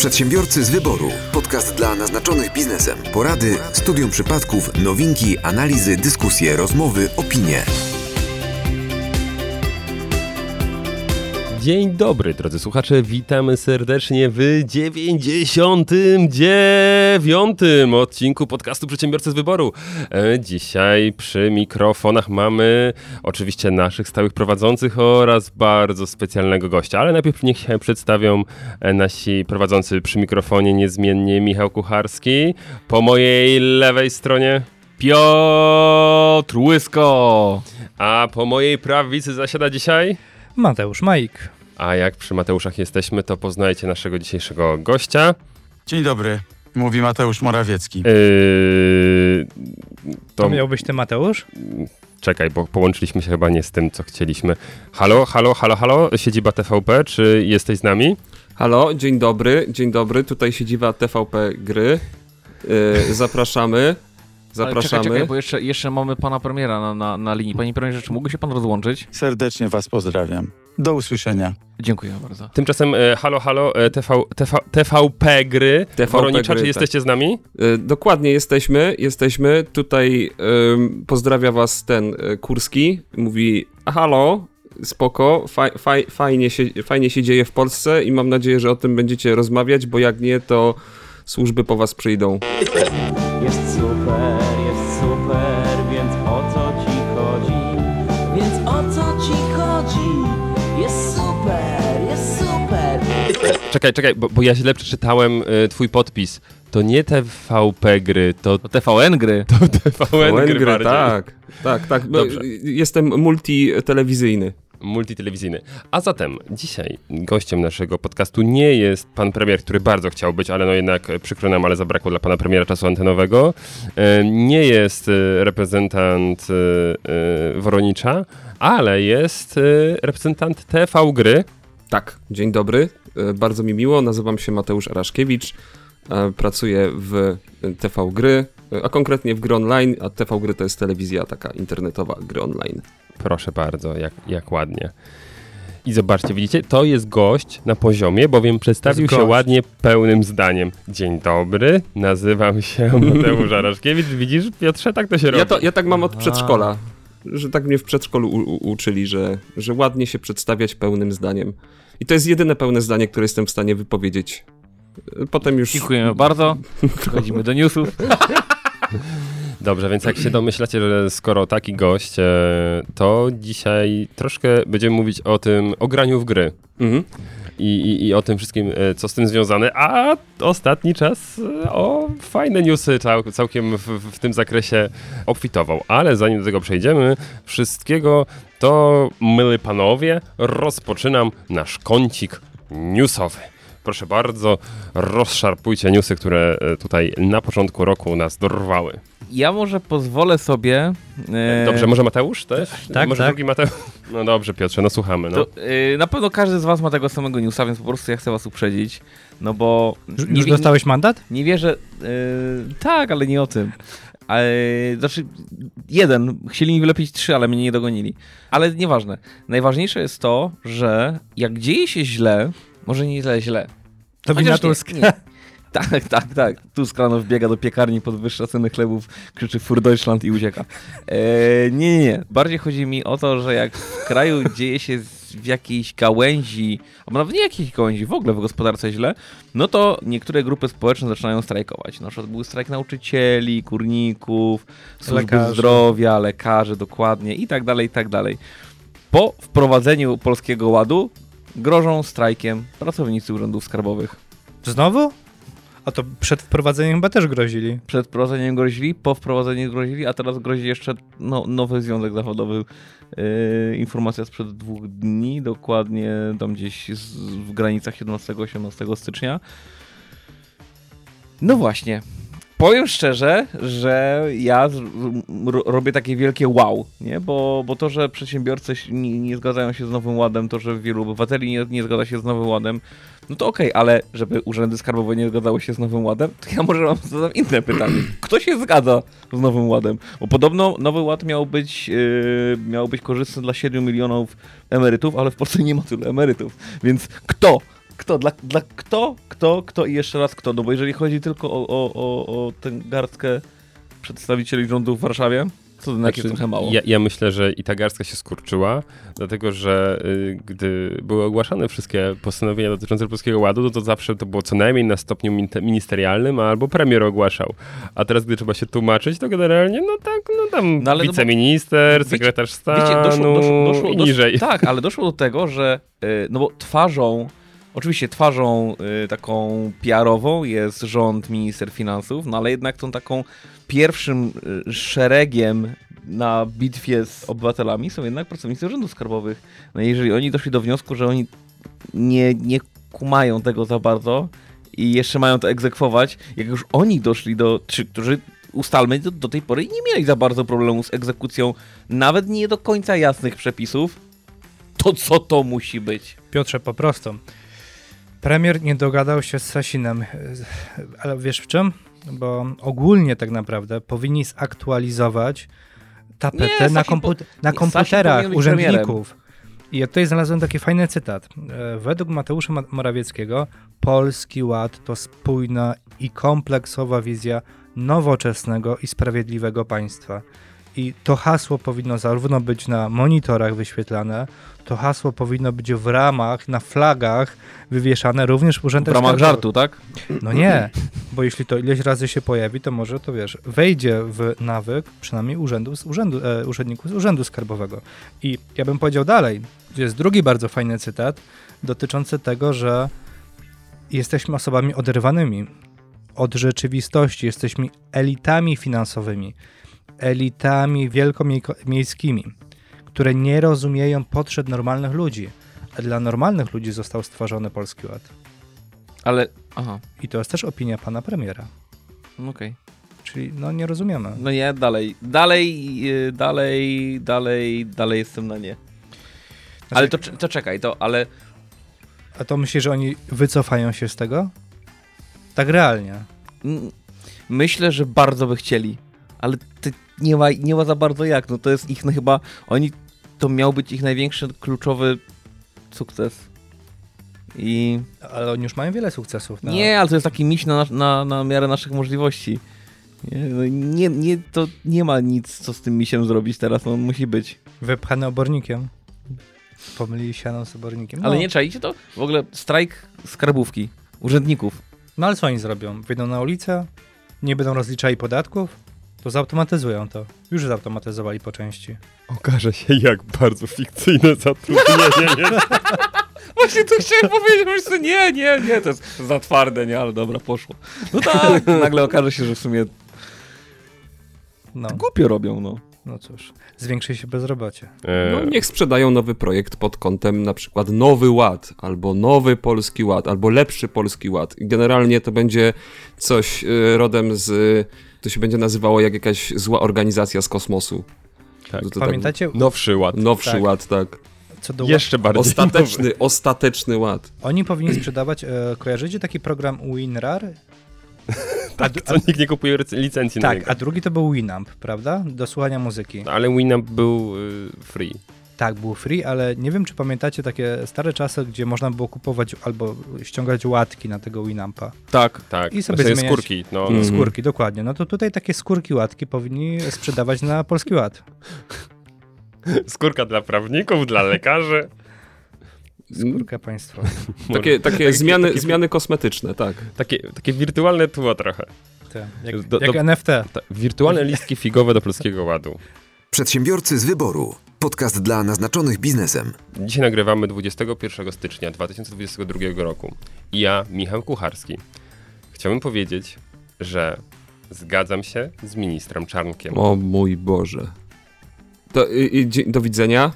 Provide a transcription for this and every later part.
Przedsiębiorcy z wyboru. Podcast dla naznaczonych biznesem. Porady, studium przypadków, nowinki, analizy, dyskusje, rozmowy, opinie. Dzień dobry, drodzy słuchacze, witamy serdecznie w 99. odcinku podcastu Przedsiębiorcy z Wyboru. E, Dzisiaj przy mikrofonach mamy oczywiście naszych stałych prowadzących oraz bardzo specjalnego gościa, ale najpierw niech się przedstawią e, nasi prowadzący przy mikrofonie niezmiennie Michał Kucharski, po mojej lewej stronie, Piotr Łysko. a po mojej prawicy zasiada dzisiaj... Mateusz Majk. A jak przy Mateuszach jesteśmy, to poznajcie naszego dzisiejszego gościa. Dzień dobry, mówi Mateusz Morawiecki. Yy, To to miał być ty Mateusz? czekaj, bo połączyliśmy się chyba nie z tym, co chcieliśmy. Halo, halo, halo, halo, siedziba TVP, czy jesteś z nami? Halo, dzień dobry, dzień dobry. Tutaj siedziba TVP Gry. Yy, zapraszamy. Zapraszamy. Czekaj, czekaj, bo jeszcze, jeszcze mamy pana premiera na, na, na linii. Panie premierze, czy mógłby się pan rozłączyć? Serdecznie was pozdrawiam. Do usłyszenia. Dziękuję bardzo. Tymczasem e, halo, halo, e, TV, TV, TVP Gry, TVP Woronicza, Gry, czy tak. jesteście z nami? Yy, dokładnie jesteśmy, jesteśmy. Tutaj pozdrawia was ten y, Kurski. Mówi, halo, spoko, faj, faj, fajnie, się, fajnie się dzieje w Polsce i mam nadzieję, że o tym będziecie rozmawiać, bo jak nie, to służby po was przyjdą. Jest super, jest super, więc o co ci chodzi? Więc o co ci chodzi? Jest super, jest super. Czekaj, czekaj, bo, bo ja źle przeczytałem e, twój podpis. To nie TVP Gry, to To TVN gry. TVN Gry Gry, bardziej. tak, tak, tak. No, Dobrze. Jestem multitelewizyjny. Multitelewizyjny. A zatem dzisiaj gościem naszego podcastu nie jest pan premier, który bardzo chciał być, ale no jednak przykro nam, ale zabrakło dla pana premiera czasu antenowego. E, Nie jest e, reprezentant e, Woronicza, ale jest reprezentant TV Gry. Tak, dzień dobry. Bardzo mi miło. Nazywam się Mateusz Araszkiewicz. Pracuję w TV Gry, a konkretnie w Gry Online, a TV Gry to jest telewizja taka internetowa Gry Online. Proszę bardzo, jak, jak ładnie. I zobaczcie, widzicie, to jest gość na poziomie, bowiem przedstawił się ładnie pełnym zdaniem. Dzień dobry, nazywam się Mateusz Araszkiewicz. Widzisz, Piotrze, tak to się robi. Ja, to, ja tak mam od przedszkola, że tak mnie w przedszkolu u, u, uczyli, że, że ładnie się przedstawiać pełnym zdaniem. I to jest jedyne pełne zdanie, które jestem w stanie wypowiedzieć. Potem już... Dziękujemy bardzo. Przechodzimy do newsów. Dobrze, więc jak się domyślacie, że skoro taki gość, e, to dzisiaj troszkę będziemy mówić o tym, o graniu w gry. Mhm. I, i, i o tym wszystkim, e, co z tym związane, a ostatni czas e, o fajne newsy cał, całkiem w, w tym zakresie obfitował. Ale zanim do tego przejdziemy, wszystkiego, to myli panowie, rozpoczynam nasz kącik newsowy. Proszę bardzo, rozszarpujcie newsy, które e, tutaj na początku roku nas dorwały. Ja może pozwolę sobie... e, Dobrze, może Mateusz też? tak, może tak. drugi Mateusz? No dobrze, Piotrze, no słuchamy. No. To, e, na pewno każdy z was ma tego samego newsa, więc po prostu ja chcę was uprzedzić. No bo... Już, nie już dostałeś mandat? Nie wierzę. e, tak, ale nie o tym. Ale, znaczy, jeden. Chcieli mi wylepić trzy, ale mnie nie dogonili. Ale nieważne. Najważniejsze jest to, że jak dzieje się źle, może nie źle, źle. To wina nie, Tusk. nie. Tak, tak, tak. Tusk rano wbiega do piekarni, podwyższa ceny chlebów, krzyczy Fur Deutschland i ucieka. E, nie, nie, nie. Bardziej chodzi mi o to, że jak w kraju dzieje się w jakiejś gałęzi, albo nawet nie jakiejś gałęzi, w ogóle w gospodarce źle, no to niektóre grupy społeczne zaczynają strajkować. Na przykład był strajk nauczycieli, górników, służby Lekarzy. zdrowia, lekarzy dokładnie i tak dalej, i tak dalej. Po wprowadzeniu Polskiego Ładu grożą strajkiem pracownicy urzędów skarbowych. Znowu? A to przed wprowadzeniem chyba też grozili. Przed wprowadzeniem grozili, po wprowadzeniu grozili, a teraz grozi jeszcze no, nowy związek zawodowy. Yy, informacja sprzed dwóch dni, dokładnie tam gdzieś z, w granicach 17-18 stycznia. No właśnie. Powiem szczerze, że ja robię takie wielkie wow, nie? Bo, bo to, że przedsiębiorcy się- nie, nie zgadzają się z Nowym Ładem, to, że wielu obywateli nie, nie zgadza się z Nowym Ładem, no to okej, ale żeby urzędy skarbowe nie zgadzały się z Nowym Ładem, to ja może mam zadam inne pytanie. Kto się zgadza z Nowym Ładem? Bo podobno Nowy Ład miał być, yy, miał być korzystny dla 7 milionów emerytów, ale w Polsce nie ma tylu emerytów. Więc kto Kto? Dla, dla kto? Kto? Kto i jeszcze raz kto? No bo jeżeli chodzi tylko o, o, o, o tę garstkę przedstawicieli rządu w Warszawie, to Znaczy, jest trochę mało. Ja, ja myślę, że i ta garstka się skurczyła, dlatego że y, gdy były ogłaszane wszystkie postanowienia dotyczące Polskiego Ładu, no to zawsze to było co najmniej na stopniu min- ministerialnym albo premier ogłaszał. A teraz, gdy trzeba się tłumaczyć, to generalnie, no tak, no tam No ale no wiceminister, wiecie- sekretarz stanu Wiecie, doszło, doszło, doszło, i doszło, niżej. Tak, ale doszło do tego, że y, no bo twarzą, oczywiście twarzą y, taką PR-ową jest rząd, minister finansów, no ale jednak tą taką pierwszym y, szeregiem na bitwie z obywatelami są jednak pracownicy urzędów skarbowych. No jeżeli oni doszli do wniosku, że oni nie, nie kumają tego za bardzo i jeszcze mają to egzekwować, jak już oni doszli do, czy, którzy ustalmy, do, do tej pory nie mieli za bardzo problemu z egzekucją nawet nie do końca jasnych przepisów, to co to musi być? Piotrze, po prostu. Premier nie dogadał się z Sasinem. Ale wiesz w czym? Bo ogólnie tak naprawdę powinni zaktualizować tapetę Nie, na, na komputerach urzędników. I ja tutaj znalazłem taki fajny cytat. E, Według Mateusza Ma- Morawieckiego Polski Ład to spójna i kompleksowa wizja nowoczesnego i sprawiedliwego państwa. I to hasło powinno zarówno być na monitorach wyświetlane, to hasło powinno być w ramach, na flagach wywieszane również w W urzędach ramach skarbowych. żartu, tak? No nie, bo jeśli to ileś razy się pojawi, to może to wiesz, wejdzie w nawyk przynajmniej urzędu, z urzędu, e, urzędników z urzędu skarbowego. I ja bym powiedział dalej, jest drugi bardzo fajny cytat dotyczący tego, że jesteśmy osobami oderwanymi od rzeczywistości, jesteśmy elitami finansowymi, elitami wielkomiejskimi, które nie rozumieją potrzeb normalnych ludzi. A dla normalnych ludzi został stworzony Polski Ład. Ale, aha, I to jest też opinia pana premiera. no okej. Czyli no nie rozumiemy. No nie, dalej, dalej, yy, dalej, dalej, dalej jestem na nie. Ale to, to czekaj, to, ale A to myślisz, że oni wycofają się z tego? Tak realnie. myślę, że bardzo by chcieli, ale ty, nie, ma, nie ma za bardzo jak, no to jest ich no, chyba, oni, to miał być ich największy kluczowy sukces. I Ale oni już mają wiele sukcesów. No. Nie, ale to jest taki miś na, na, na miarę naszych możliwości. Nie, no nie, nie, to nie ma nic, co z tym misiem zrobić teraz, on musi być. Wypchany obornikiem. Pomylili siano z obornikiem. No. Ale nie czaicie to? W ogóle strajk skarbówki, urzędników. No ale co oni zrobią? Wyjdą na ulicę? Nie będą rozliczali podatków? To zautomatyzują to. Już zautomatyzowali po części. Okaże się, jak bardzo fikcyjne zatrudnienie jest. Właśnie to chciałem powiedzieć, że nie, nie, nie, to jest za twarde, nie, ale dobra, poszło. No tak, nagle okaże się, że w sumie No, głupio robią, no. No cóż. Zwiększy się bezrobocie. E, No, niech sprzedają nowy projekt pod kątem na przykład Nowy Ład, albo Nowy Polski Ład, albo Lepszy Polski Ład. I generalnie to będzie coś y, rodem z... To się będzie nazywało jak jakaś zła organizacja z kosmosu. Tak. To, to Pamiętacie, Nowszy ład. Tak, nowszy Tak. ład, tak. co do Jeszcze bardziej nowy. Ostateczny, ostateczny ład. Oni powinni sprzedawać, e, kojarzycie taki program WinRAR? Tak, co nikt nie kupuje licencji na Tak, niego. a drugi to był Winamp, prawda? Do słuchania muzyki. Ale Winamp był y, free. Tak, był free, ale nie wiem, czy pamiętacie takie stare czasy, gdzie można było kupować albo ściągać łatki na tego Winampa. Tak. Tak, I sobie właśnie zmieniać- skórki. No, Mhm. Skórki, dokładnie. No to tutaj takie skórki łatki powinni sprzedawać na Polski Ład. Skórka dla prawników, dla lekarzy. Skórka państwowa. Takie, takie Takie- zmiany, takie- zmiany kosmetyczne, tak. Takie, takie wirtualne tło trochę. Te, jak Do- jak do- NFT. Ta, wirtualne listki figowe do Polskiego Ładu. Przedsiębiorcy z wyboru. Podcast dla naznaczonych biznesem. Dzisiaj nagrywamy 21 stycznia 2022 roku. I ja, Michał Kucharski, chciałbym powiedzieć, że zgadzam się z ministrem Czarnkiem. O mój Boże. To, i, i, do widzenia.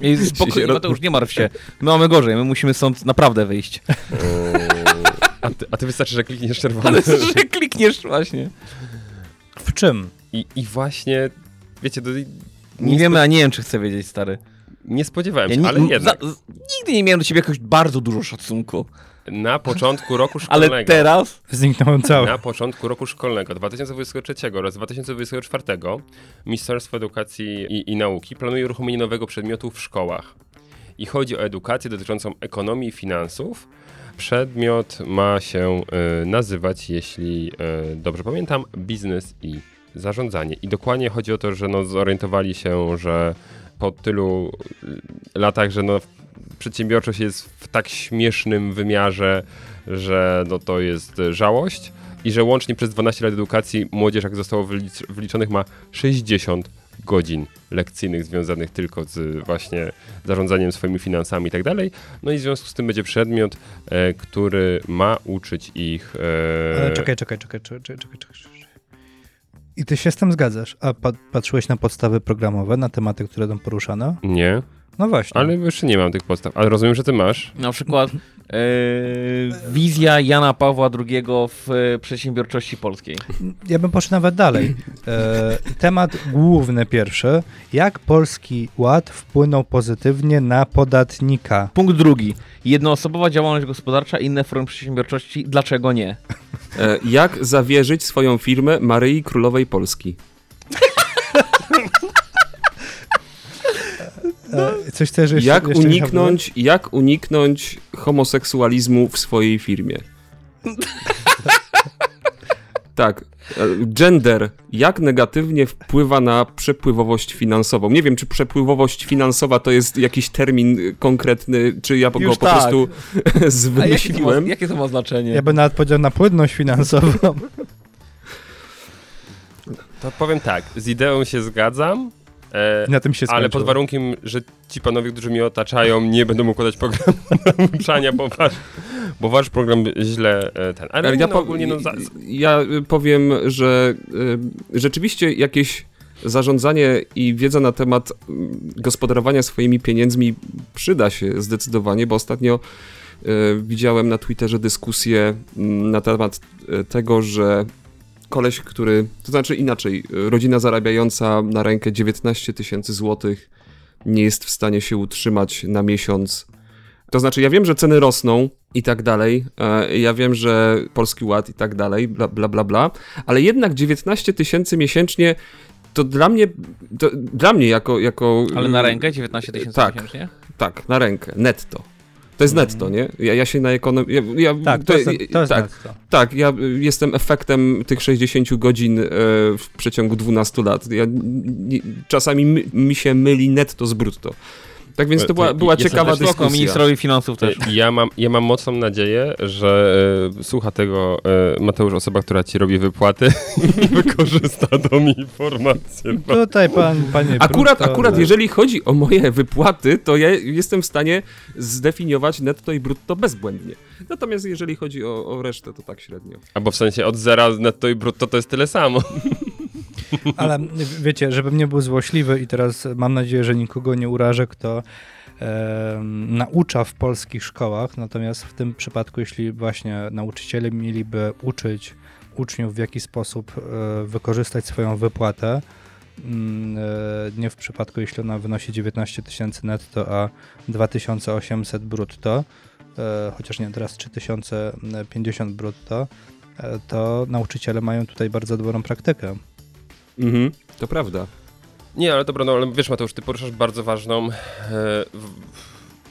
I spokojnie, roz- Mateusz, nie martw się. My mamy gorzej, my musimy stąd naprawdę wyjść. A ty, a ty wystarczy, że klikniesz czerwony. Ale że klikniesz właśnie. W czym? I, I właśnie, wiecie, do, Nie nie, wiemy, a nie wiem, czy chcę wiedzieć, stary. nie spodziewałem Ja się, ni- ale jednak. za- nigdy nie miałem do ciebie jakoś bardzo dużo szacunku. Na początku roku szkolnego. Ale teraz... Zniknąłem cały. Na początku roku szkolnego 2023 oraz 2024 Ministerstwo Edukacji i, i Nauki planuje uruchomienie nowego przedmiotu w szkołach. i chodzi o edukację dotyczącą ekonomii i finansów. Przedmiot ma się e, nazywać, jeśli e, dobrze pamiętam, biznes i zarządzanie. I dokładnie chodzi o to, że no, zorientowali się, że po tylu y, latach, że no, przedsiębiorczość jest w tak śmiesznym wymiarze, że no, to jest e, żałość i że łącznie przez 12 lat edukacji młodzież, jak zostało wylicz- wyliczonych, ma 60 godzin lekcyjnych związanych tylko z właśnie zarządzaniem swoimi finansami i tak dalej. No i w związku z tym będzie przedmiot, e, który ma uczyć ich... E, Ale czekaj, czekaj, czekaj, czekaj, czekaj, czekaj, czekaj. czekaj. I ty się z tym zgadzasz. A pa patrzyłeś na podstawy programowe, na tematy, które tam poruszano? Nie, No właśnie. ale jeszcze nie mam tych podstaw. Ale rozumiem, że ty masz. Na przykład e, wizja Jana Pawła II w e, przedsiębiorczości polskiej. Ja bym poszedł nawet dalej. E, temat główny pierwszy. Jak Polski Ład wpłynął pozytywnie na podatnika? Punkt drugi. Jednoosobowa działalność gospodarcza, inne formy przedsiębiorczości. Dlaczego nie? E, jak zawierzyć swoją firmę Maryi Królowej Polski? E, coś chcesz jeszcze Jak jeszcze uniknąć, jak uniknąć homoseksualizmu w swojej firmie? tak. e, Gender. Jak negatywnie wpływa na przepływowość finansową? Nie wiem, czy przepływowość finansowa to jest jakiś termin konkretny, czy ja go po tak. prostu A jakie to, ma, zwymyśliłem. jakie to ma znaczenie? Ja bym nawet powiedział na płynność finansową. To powiem tak, z ideą się zgadzam, e, Na tym się skończyło. ale pod warunkiem, że ci panowie, którzy mnie otaczają, nie będą układać programu nauczania, bo wasz, bo wasz program źle e, ten. Ale Ale ja, no, ogólnie no, za, ja y, powiem, że y, rzeczywiście jakieś zarządzanie i wiedza na temat mm, gospodarowania swoimi pieniędzmi przyda się zdecydowanie, bo ostatnio widziałem na Twitterze dyskusję mm, na temat tego, że koleś, który, to znaczy inaczej, rodzina zarabiająca na rękę 19 tysięcy złotych nie jest w stanie się utrzymać na miesiąc. To znaczy, ja wiem, że ceny rosną i tak dalej, e, ja wiem, że Polski Ład i tak dalej, bla, bla, bla, bla, ale jednak 19 tysięcy miesięcznie to dla mnie, to, dla mnie jako, jako... Ale na rękę 19 tysięcy Tak. miesięcznie? Tak, na rękę, netto. To jest netto, nie? Ja, ja się na ekonomii... Ja, ja, Tak, to jest, to jest tak, netto. tak, ja jestem efektem tych 60 godzin e, w przeciągu 12 lat. Ja, czasami my, mi się myli netto z brutto. Tak więc to była, była jest ciekawa też Spoko, dyskusja. ministrowi finansów też. E, Ja mam, ja mam mocną nadzieję, że e, słucha tego e, Mateusz, osoba, która ci robi wypłaty i wykorzysta tą informację. No. Tutaj pan, panie Akurat, Brutto, akurat że- jeżeli chodzi o moje wypłaty, to ja jestem w stanie zdefiniować netto i brutto bezbłędnie. Natomiast jeżeli chodzi o, o resztę, to tak średnio. Albo w sensie od zera netto i brutto to jest tyle samo. Ale wiecie, żebym nie był złośliwy i teraz mam nadzieję, że nikogo nie urażę, kto em, naucza w polskich szkołach, natomiast w tym przypadku, jeśli właśnie nauczyciele mieliby uczyć uczniów, w jaki sposób e, wykorzystać swoją wypłatę, mm, e, nie w przypadku, jeśli ona wynosi 19 tysięcy netto, a 2800 brutto, e, chociaż nie, teraz 3050 brutto, e, to nauczyciele mają tutaj bardzo dobrą praktykę. Mhm, to prawda. Nie, ale dobra, no ale wiesz Mateusz, ty poruszasz bardzo ważną e, w,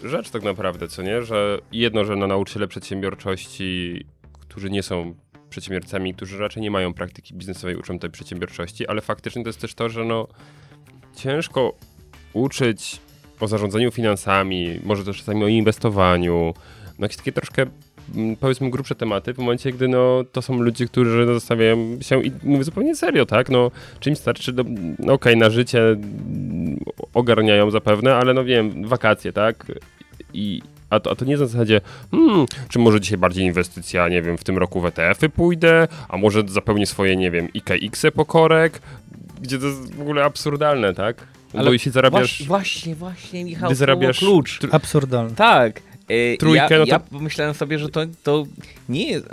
rzecz tak naprawdę, co nie? Że jedno, że na nauczyciele przedsiębiorczości, którzy nie są przedsiębiorcami, którzy raczej nie mają praktyki biznesowej, uczą tej przedsiębiorczości, ale faktycznie to jest też to, że no ciężko uczyć o zarządzaniu finansami, może też czasami o inwestowaniu, no jakieś takie troszkę powiedzmy grubsze tematy w momencie, gdy no to są ludzie, którzy no, zostawiają się i mówię zupełnie serio, tak, no czym starczy, do, no okej, na życie mm, ogarniają zapewne, ale no wiem, wakacje, tak, i a to, a to nie jest na zasadzie, hmm, czy może dzisiaj bardziej inwestycja, nie wiem, w tym roku w ETF-y pójdę, a może zapełnię swoje, nie wiem, IKX-y po korek, gdzie to jest w ogóle absurdalne, tak? Ale Bo jeśli zarabiasz Właśnie, właśnie, właśnie, Michał, Gdy zarabiasz klucz. Absurdalne. Tak. E, Trójkę, ja, no to- ja pomyślałem sobie, że to, to nie jest...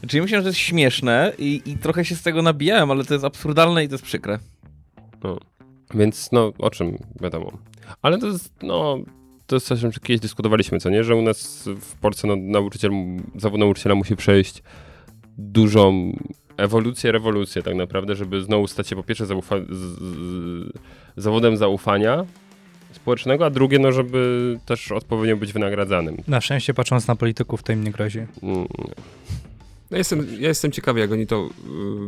Znaczy ja myślałem, że to jest śmieszne i, i trochę się z tego nabijałem, ale to jest absurdalne i to jest przykre. Więc no, o czym wiadomo. Ale to jest, no, to jest coś, o czym kiedyś dyskutowaliśmy, co nie? Że u nas w Polsce no, nauczyciel, zawód nauczyciela musi przejść dużą ewolucję, rewolucję tak naprawdę, żeby znowu stać się po pierwsze zaufa- z, z, zawodem zaufania, społecznego, a drugie, no żeby też odpowiednio być wynagradzanym. Na szczęście patrząc na polityków, to im nie grozi. Mm, Ja jestem, ja jestem ciekawy, jak oni to y,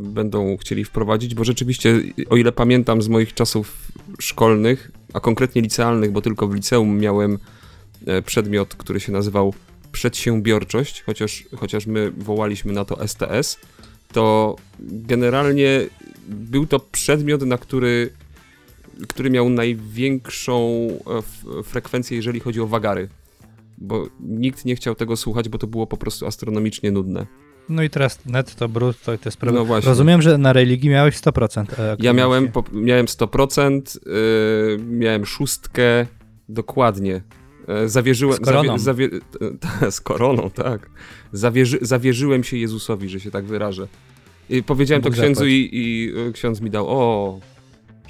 będą chcieli wprowadzić, bo rzeczywiście, o ile pamiętam z moich czasów szkolnych, a konkretnie licealnych, bo tylko w liceum miałem e, przedmiot, który się nazywał przedsiębiorczość, chociaż, chociaż my wołaliśmy na to STS, to generalnie był to przedmiot, na który, który miał największą e, frekwencję, jeżeli chodzi o wagary. Bo nikt nie chciał tego słuchać, bo to było po prostu astronomicznie nudne. No i teraz netto, brutto i te sprawy. No właśnie. Rozumiem, że na religii miałeś 100%. e, Ja miałem, po, miałem 100%, yy, miałem szóstkę, dokładnie. E, Zawierzyłem, Z koroną. zawie, ta, z koroną, tak. Zawierzy, zawierzyłem się Jezusowi, że się tak wyrażę. I powiedziałem to Bóg księdzu zapłać. i, i e, ksiądz mi dał, o,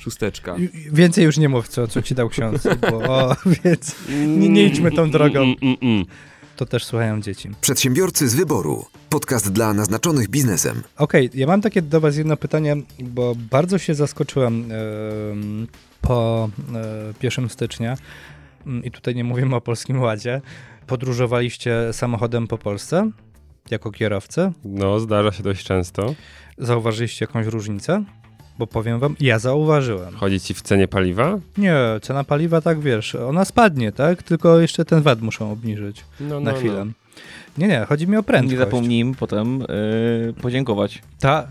szósteczka. Więcej już nie mów, co, co ci dał ksiądz, bo o, więc nie, nie idźmy tą drogą. Mm, mm, mm. To też słuchają dzieci. Przedsiębiorcy z wyboru. Podcast dla naznaczonych biznesem. Okej, ja mam takie do was jedno pytanie, bo bardzo się zaskoczyłem em, po e, 1 stycznia Mm, i tutaj nie mówimy o Polskim Ładzie. Podróżowaliście samochodem po Polsce jako kierowcy. No, zdarza się dość często. Zauważyliście jakąś różnicę? Bo powiem wam, ja zauważyłem. Chodzi ci w cenie paliwa? Nie, cena paliwa tak wiesz, ona spadnie, tak? Tylko jeszcze ten VAT muszą obniżyć No, na no, chwilę. No. Nie, nie, chodzi mi o prędkość. Nie zapomnijmy potem yy, podziękować. Tak.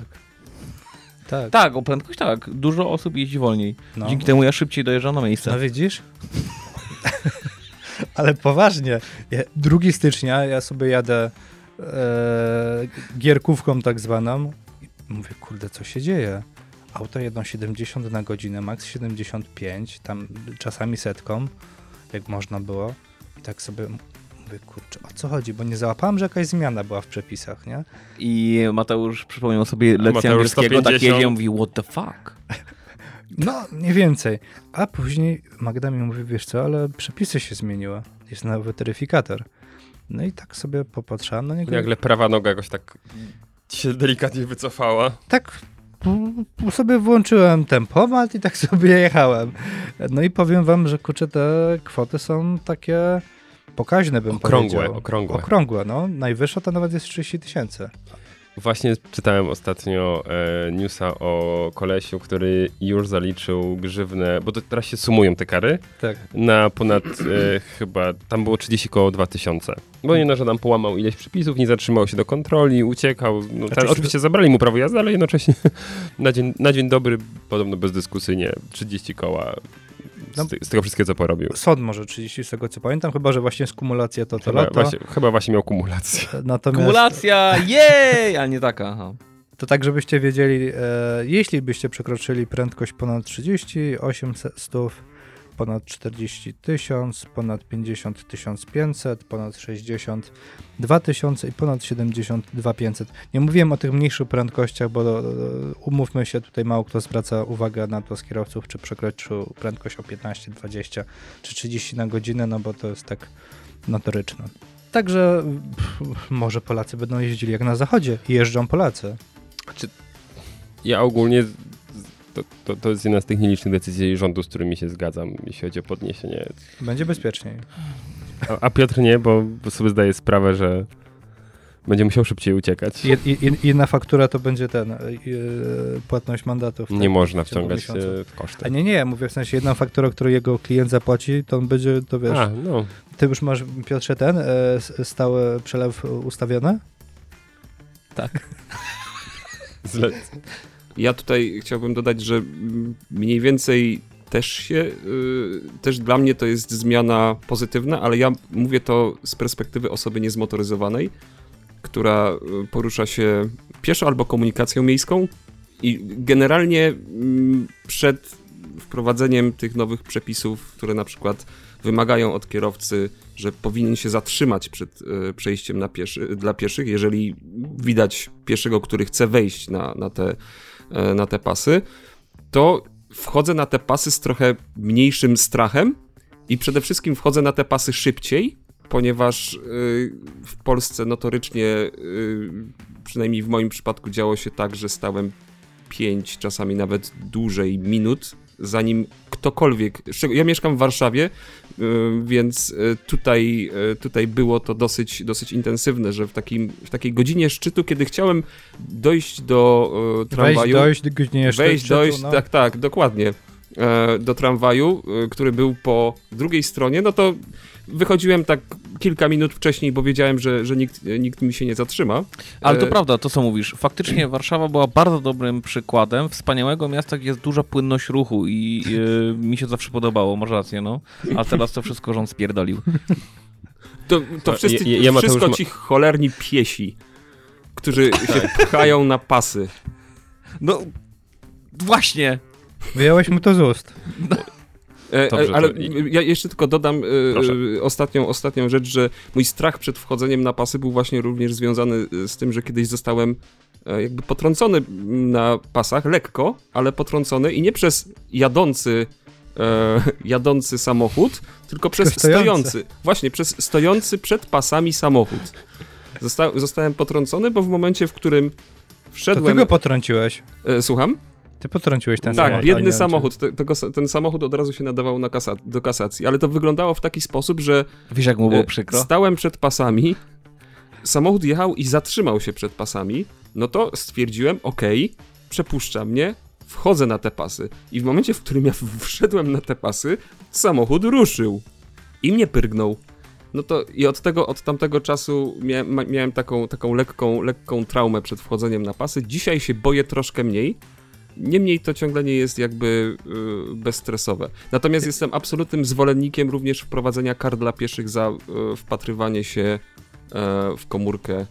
Tak. Tak, o prędkość tak. Dużo osób jeździ wolniej. No. Dzięki temu ja szybciej dojeżdżam na miejsce. No widzisz? Ale poważnie, ja, 2 stycznia ja sobie jadę e, gierkówką tak zwaną i mówię, kurde, co się dzieje? Auto jedą 70 na godzinę, max 75, tam czasami setką, jak można było. I tak sobie mówię, kurczę, o co chodzi? Bo nie załapałem, że jakaś zmiana była w przepisach, nie? I Mateusz przypomniał sobie lekcję Mateusz angielskiego, tak 150. jedzie i mówi, what the fuck? No, nie więcej. A później Magda mi mówi, wiesz co, ale przepisy się zmieniły. Jest nowy taryfikator. No i tak sobie popatrzyłam na niego. Nagle prawa noga jakoś tak się delikatnie wycofała. Tak sobie włączyłem tempomat i tak sobie jechałem. No i powiem wam, że kurczę, te kwoty są takie pokaźne, bym Okrągłe, powiedział. okrągłe. Okrągłe, no. Najwyższa to nawet jest 30 tysięcy. Właśnie czytałem ostatnio e, newsa o kolesiu, który już zaliczył grzywnę, bo to teraz się sumują te kary, Tak. na ponad e, chyba, tam było 30 koło 2000. Bo nie że tam połamał ileś przepisów, nie zatrzymał się do kontroli, uciekał. No, ten, oczywiście zabrali mu prawo jazdy, ale jednocześnie na dzień, na dzień dobry, podobno bezdyskusyjnie, 30 koła No. z, z tego wszystkiego, co porobił. Sąd może 30 z tego co pamiętam, chyba że właśnie skumulacja to to Chyba lato. właśnie, chyba właśnie miał kumulację. Natomiast Kumulacja, jej! A nie taka, aha. To tak, żebyście wiedzieli, e, jeśli byście przekroczyli prędkość ponad 30, 800, ponad 40 tysiąc, ponad 50 1500, ponad 60 2000 i ponad 70 2500. Nie mówiłem o tych mniejszych prędkościach, bo e, umówmy się, tutaj mało kto zwraca uwagę na to z kierowców, czy przekroczył prędkość o 15, 20 czy 30 na godzinę, no bo to jest tak notoryczne. Także pff, może Polacy będą jeździli jak na zachodzie jeżdżą Polacy. Ja ogólnie, to, to, to jest jedna z tych nielicznych decyzji rządu, z którymi się zgadzam, jeśli chodzi o podniesienie. Będzie bezpieczniej. A, a Piotr nie, bo sobie zdaje sprawę, że będzie musiał szybciej uciekać. Jed, jed, jedna faktura to będzie ten, yy, płatność mandatów. Nie tak, można wciągać e, w koszty. A nie, nie, mówię w sensie jedną fakturę, którą jego klient zapłaci, to on będzie, to wiesz, A, no. ty już masz, Piotrze, ten e, stały przelew ustawiony? Zle... Ja tutaj chciałbym dodać, że mniej więcej też się, y, też dla mnie to jest zmiana pozytywna, ale ja mówię to z perspektywy osoby niezmotoryzowanej, która y, porusza się pieszo albo komunikacją miejską i generalnie mm, przed wprowadzeniem tych nowych przepisów, które na przykład wymagają od kierowcy, że powinien się zatrzymać przed y, przejściem pieszy, dla pieszych, jeżeli widać pieszego, który chce wejść na, na, te, na te pasy, to wchodzę na te pasy z trochę mniejszym strachem i przede wszystkim wchodzę na te pasy szybciej, ponieważ y, w Polsce notorycznie, y, przynajmniej w moim przypadku, działo się tak, że stałem 5, czasami nawet dłużej minut zanim ktokolwiek, ja mieszkam w Warszawie, y, więc y, tutaj, y, tutaj było to dosyć, dosyć intensywne, że w, takim, w takiej godzinie szczytu, kiedy chciałem dojść do y, Wejść, tramwaju, dojść, godzinie wejść, szczytu, dojść, no. tak, tak, dokładnie, do tramwaju, e, który był po drugiej stronie, no to wychodziłem tak kilka minut wcześniej, bo wiedziałem, że, że nikt, nikt mi się nie zatrzyma. Ale to E, prawda, to co mówisz. Faktycznie Warszawa była bardzo dobrym przykładem wspaniałego miasta, gdzie jest duża płynność ruchu i e, mi się zawsze podobało, masz rację, no. A teraz to wszystko rząd spierdolił. To, to wszyscy, je- je- Mateusz wszystko ma- ci cholerni piesi, którzy się pchają na pasy. No, właśnie. Wyjąłeś mu to z ust. E, Dobrze, ale to ja jeszcze tylko dodam e, Proszę. ostatnią, ostatnią rzecz, że mój strach przed wchodzeniem na pasy był właśnie również związany z tym, że kiedyś zostałem jakby potrącony na pasach, lekko, ale potrącony i nie przez jadący e, jadący samochód, tylko przez stojący. stojący. Właśnie, przez stojący przed pasami samochód. Zosta zostałem potrącony, bo w momencie, w którym To ty wszedłem... go potrąciłeś. e, słucham? Ty potrąciłeś ten tak, samochód. biedny a nie samochód. Te, tego, ten samochód od razu się nadawał na kasa do kasacji, ale to wyglądało w taki sposób, że Wiesz, jak mu było e, przykro? stałem przed pasami, samochód jechał i zatrzymał się przed pasami, no to stwierdziłem, okej, przepuszcza mnie, wchodzę na te pasy. I w momencie, w którym ja wszedłem na te pasy, samochód ruszył i mnie pyrgnął. No to i od tego, od tamtego czasu miałem, miałem taką, taką lekką, lekką traumę przed wchodzeniem na pasy. Dzisiaj się boję troszkę mniej. Niemniej to ciągle nie jest jakby y, bezstresowe. Natomiast jestem absolutnym zwolennikiem również wprowadzenia kar dla pieszych za y, wpatrywanie się e, w komórkę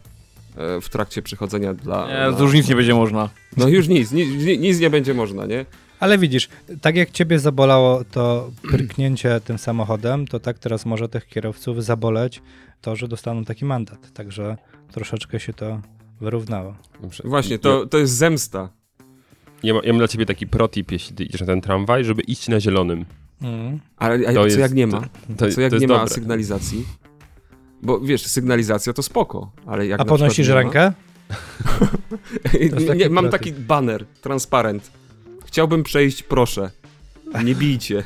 e, w trakcie przychodzenia dla... Nie, dla... już nic nie będzie można. No już nic, nic, nic nie będzie można, nie? Ale widzisz, tak jak ciebie zabolało to pyrknięcie tym samochodem, to tak teraz może tych kierowców zaboleć to, że dostaną taki mandat. Także troszeczkę się to wyrównało. Właśnie, to, to jest zemsta. Ja, ma, ja mam dla ciebie taki protip, jeśli ty idziesz na ten tramwaj, żeby iść na zielonym. Mm. Ale a To co jest- jak nie ma? To, Co jak nie ma dobre. sygnalizacji? Bo wiesz, sygnalizacja to spoko, ale jak A podnosisz ma- rękę? taki mam protip. taki banner, transparent. Chciałbym przejść, proszę. Nie bijcie.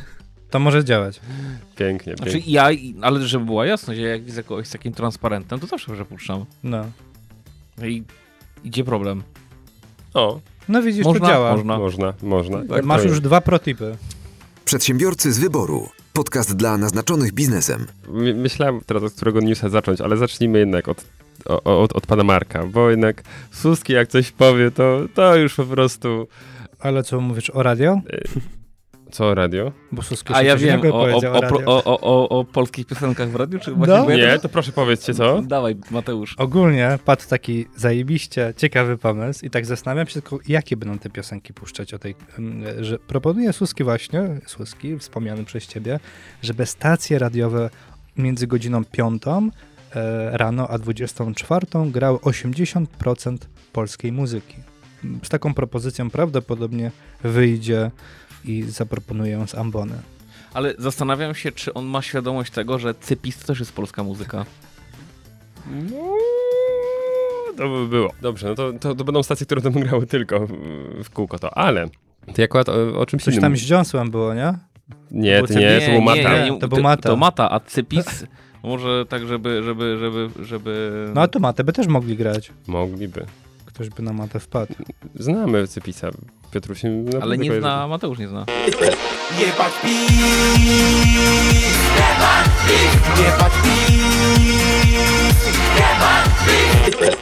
To może działać. Pięknie, Znaczy pięknie. ja, ale żeby była jasność, ja jak widzę kogoś z takim transparentem, to zawsze przepuszczam. No. No i idzie problem. O, No widzisz, Można, to działa. można. można, można. Tak, Masz to już jest. dwa protipy. Przedsiębiorcy z wyboru. Podcast dla naznaczonych biznesem. My- Myślałem teraz, od którego newsa zacząć, ale zacznijmy jednak od, o- od, od pana Marka, bo jednak Suski jak coś powie, to, to już po prostu... Ale co mówisz o radio? Co, radio? Bo Suski A ja wiem o, o, o, o, o, o, o polskich piosenkach w radiu, czy No. właśnie ja Nie, to proszę powiedzcie co. Dawaj, Mateusz. Ogólnie padł taki zajebiście ciekawy pomysł i tak zastanawiam się tylko, jakie będą te piosenki puszczać o tej, em, że proponuje Suski właśnie, Suski, wspomniany przez ciebie, żeby stacje radiowe między godziną 5 e, rano a 24 grały 80% polskiej muzyki. Z taką propozycją prawdopodobnie wyjdzie i zaproponuje ją z ambony. Ale zastanawiam się, czy on ma świadomość tego, że Cypis to też jest polska muzyka. No, to by było. Dobrze, no to, to, to będą stacje, które będą grały tylko w, kółko to, ale... To akurat o, o czymś Coś innym. tam z dziąsłem było, nie? Nie, to nie, to był Mata. nie. To był Mata. To Mata, a Cypis może tak, żeby, żeby, żeby, żeby... No a to matę by też mogli grać. Mogliby. Ktoś by na matę wpadł. Znamy Cypisa. Piotruś Ale nie kojarzy. zna, Mateusz nie zna.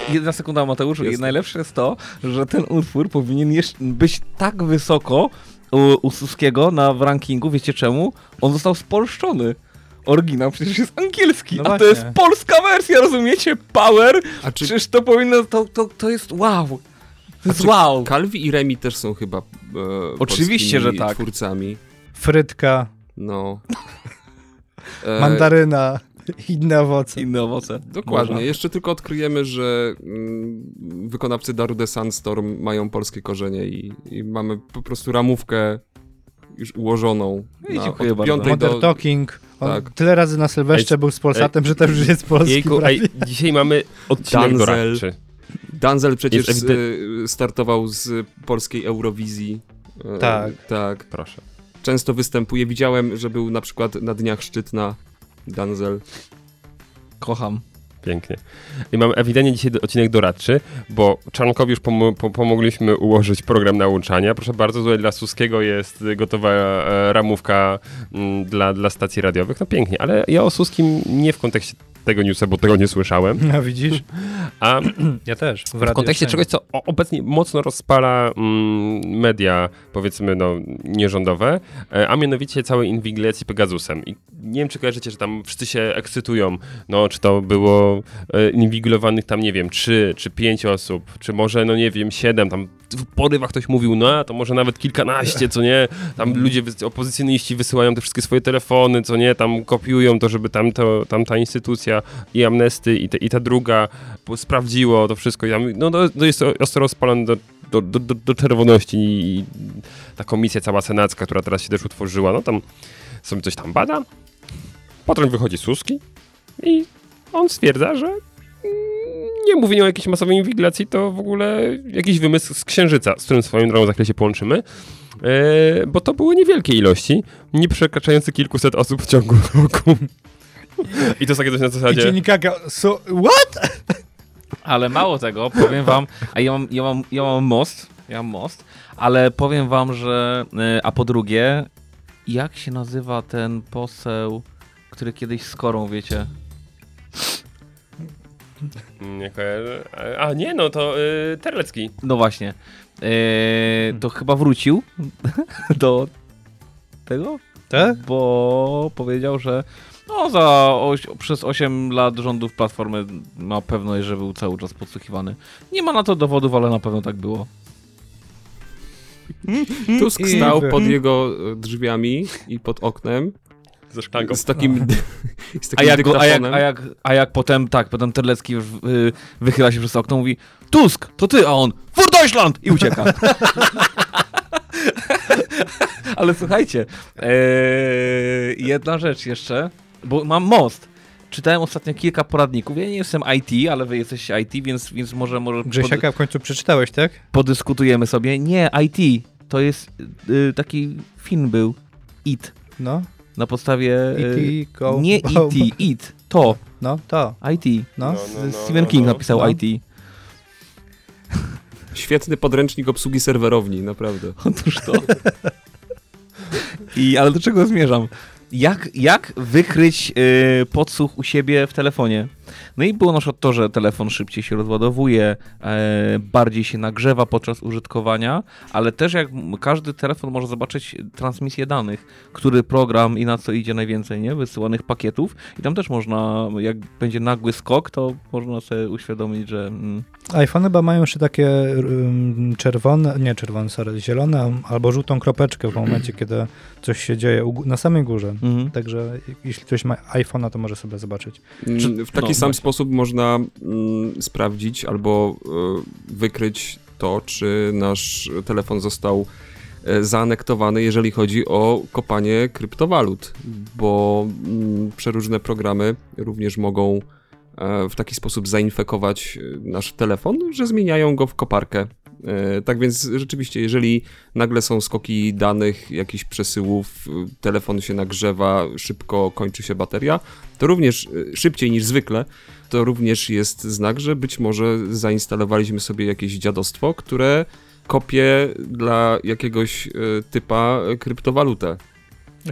Jedna sekunda, Mateuszu. I Jasne. najlepsze jest to, że ten utwór powinien jeszcze być tak wysoko u, u Suskiego na w rankingu. Wiecie czemu? On został spolszczony. Oryginał przecież jest angielski, No a to jest polska wersja, rozumiecie? Power! A czy Przecież to powinno, to, to, to jest wow! To jest wow! Calvi i Remi też są chyba e, Oczywiście, że tak. twórcami. Frytka, No. E, mandaryna, inne owoce. Inne owoce. Dokładnie. Można. Jeszcze tylko odkryjemy, że mm, wykonawcy Darude Sandstorm mają polskie korzenie i, i mamy po prostu ramówkę już ułożoną. No i na- dziękuję od bardzo. do, Talking. Tak. Tyle razy na Sylwestrze był z Polsatem, że to już jest polski Jejku, ej, dzisiaj mamy odcinek Danzel. doradczy. Danzel przecież Jest z, startował z polskiej Eurowizji. E, Tak. Tak. Proszę. często występuje. Widziałem, że był na przykład na dniach Szczytna Danzel. Kocham. Pięknie. I mam ewidentnie dzisiaj odcinek doradczy, bo Czarnkowi już pomo- po- pomogliśmy ułożyć program nauczania. Proszę bardzo, tutaj dla Suskiego jest gotowa e, ramówka mm, dla, dla stacji radiowych. No pięknie, ale ja o Suskim nie w kontekście tego newsa, bo tego nie słyszałem, No widzisz? a Ja też. W, w kontekście czegoś, co obecnie mocno rozpala mm, media, powiedzmy, no, nierządowe, e, a mianowicie całej inwigilacji Pegasusem. I nie wiem, czy kojarzycie, że tam wszyscy się ekscytują, no, czy to było e, inwigilowanych tam, nie wiem, trzy czy pięć osób, czy może, no nie wiem, siedem, tam w porywach ktoś mówił, no, a to może nawet kilkanaście, co nie, tam ludzie, wys- opozycjoniści wysyłają te wszystkie swoje telefony, co nie, tam kopiują to, żeby tam, to, tam ta instytucja i Amnesty i, te, i ta druga sprawdziło to wszystko. Ja, mówię, no to, to jest ostro rozpalone do, do, do, do, do czerwoności i ta komisja cała senacka, która teraz się też utworzyła, no tam sobie coś tam bada. Potem wychodzi Suski i on stwierdza, że nie mówienie o jakiejś masowej inwigilacji to w ogóle jakiś wymysł z Księżyca, z którym swoją drogą za chwilę się połączymy. E, bo to były niewielkie ilości, nie przekraczające kilkuset osób w ciągu roku. I to jest takie coś na I zasadzie... dziennikarka, so, what? Ale mało tego, powiem wam, a ja mam, ja mam, ja mam most, ja mam most, ale powiem wam, że, y, a po drugie, jak się nazywa ten poseł, który kiedyś z Korą, wiecie? Nie kojarzę. A nie, no to y, Terlecki. No właśnie, y, to chyba wrócił do tego, Tak? bo powiedział, że no za oś, przez 8 lat rządów Platformy ma pewność, że był cały czas podsłuchiwany. Nie ma na to dowodów, ale na pewno tak było. Tusk stał pod jego e, drzwiami i pod oknem Ze szklanką. z takim, z A takim jak, go, a, jak, a, jak, a jak potem, tak, potem Terlecki już y, wychyla się przez okno, mówi Tusk, to ty, a on Für Deutschland! I ucieka. Ale słuchajcie, e, jedna rzecz jeszcze, bo mam most. Czytałem ostatnio kilka poradników. Ja nie jestem IT, ale wy jesteście IT, więc, więc może, może pod, Grzesiaka w końcu przeczytałeś, tak? podyskutujemy sobie. Nie, IT. To jest y, taki film był. It. No. Na podstawie... y, E.T. Go nie Home. IT, IT. To. No, to. IT. No. No, no, no, Stephen no, King no. napisał No. IT. Świetny podręcznik obsługi serwerowni, naprawdę. Otóż to. I, ale do czego zmierzam? Jak, jak wykryć y, podsłuch u siebie w telefonie? No i było na przykład to, że telefon szybciej się rozładowuje, e, bardziej się nagrzewa podczas użytkowania, ale też jak każdy telefon może zobaczyć transmisję danych, który program i na co idzie najwięcej, nie? Wysyłanych pakietów i tam też można, jak będzie nagły skok, to można sobie uświadomić, że mm, iPhone chyba mają jeszcze takie um, czerwone, nie czerwone, sorry, zielone albo żółtą kropeczkę w momencie, kiedy coś się dzieje na samej górze. mhm. Także jeśli ktoś ma iPhone'a, to może sobie zobaczyć. Mm, W taki no, sam właśnie. sposób można mm, sprawdzić albo e, wykryć to, czy nasz telefon został e, zaanektowany, jeżeli chodzi o kopanie kryptowalut, bo mm, przeróżne programy również mogą e, w taki sposób zainfekować nasz telefon, że zmieniają go w koparkę. E, Tak więc rzeczywiście, jeżeli nagle są skoki danych, jakichś przesyłów, e, telefon się nagrzewa, szybko kończy się bateria, to również e, szybciej niż zwykle, to również jest znak, że być może zainstalowaliśmy sobie jakieś dziadostwo, które kopie dla jakiegoś typa kryptowalutę.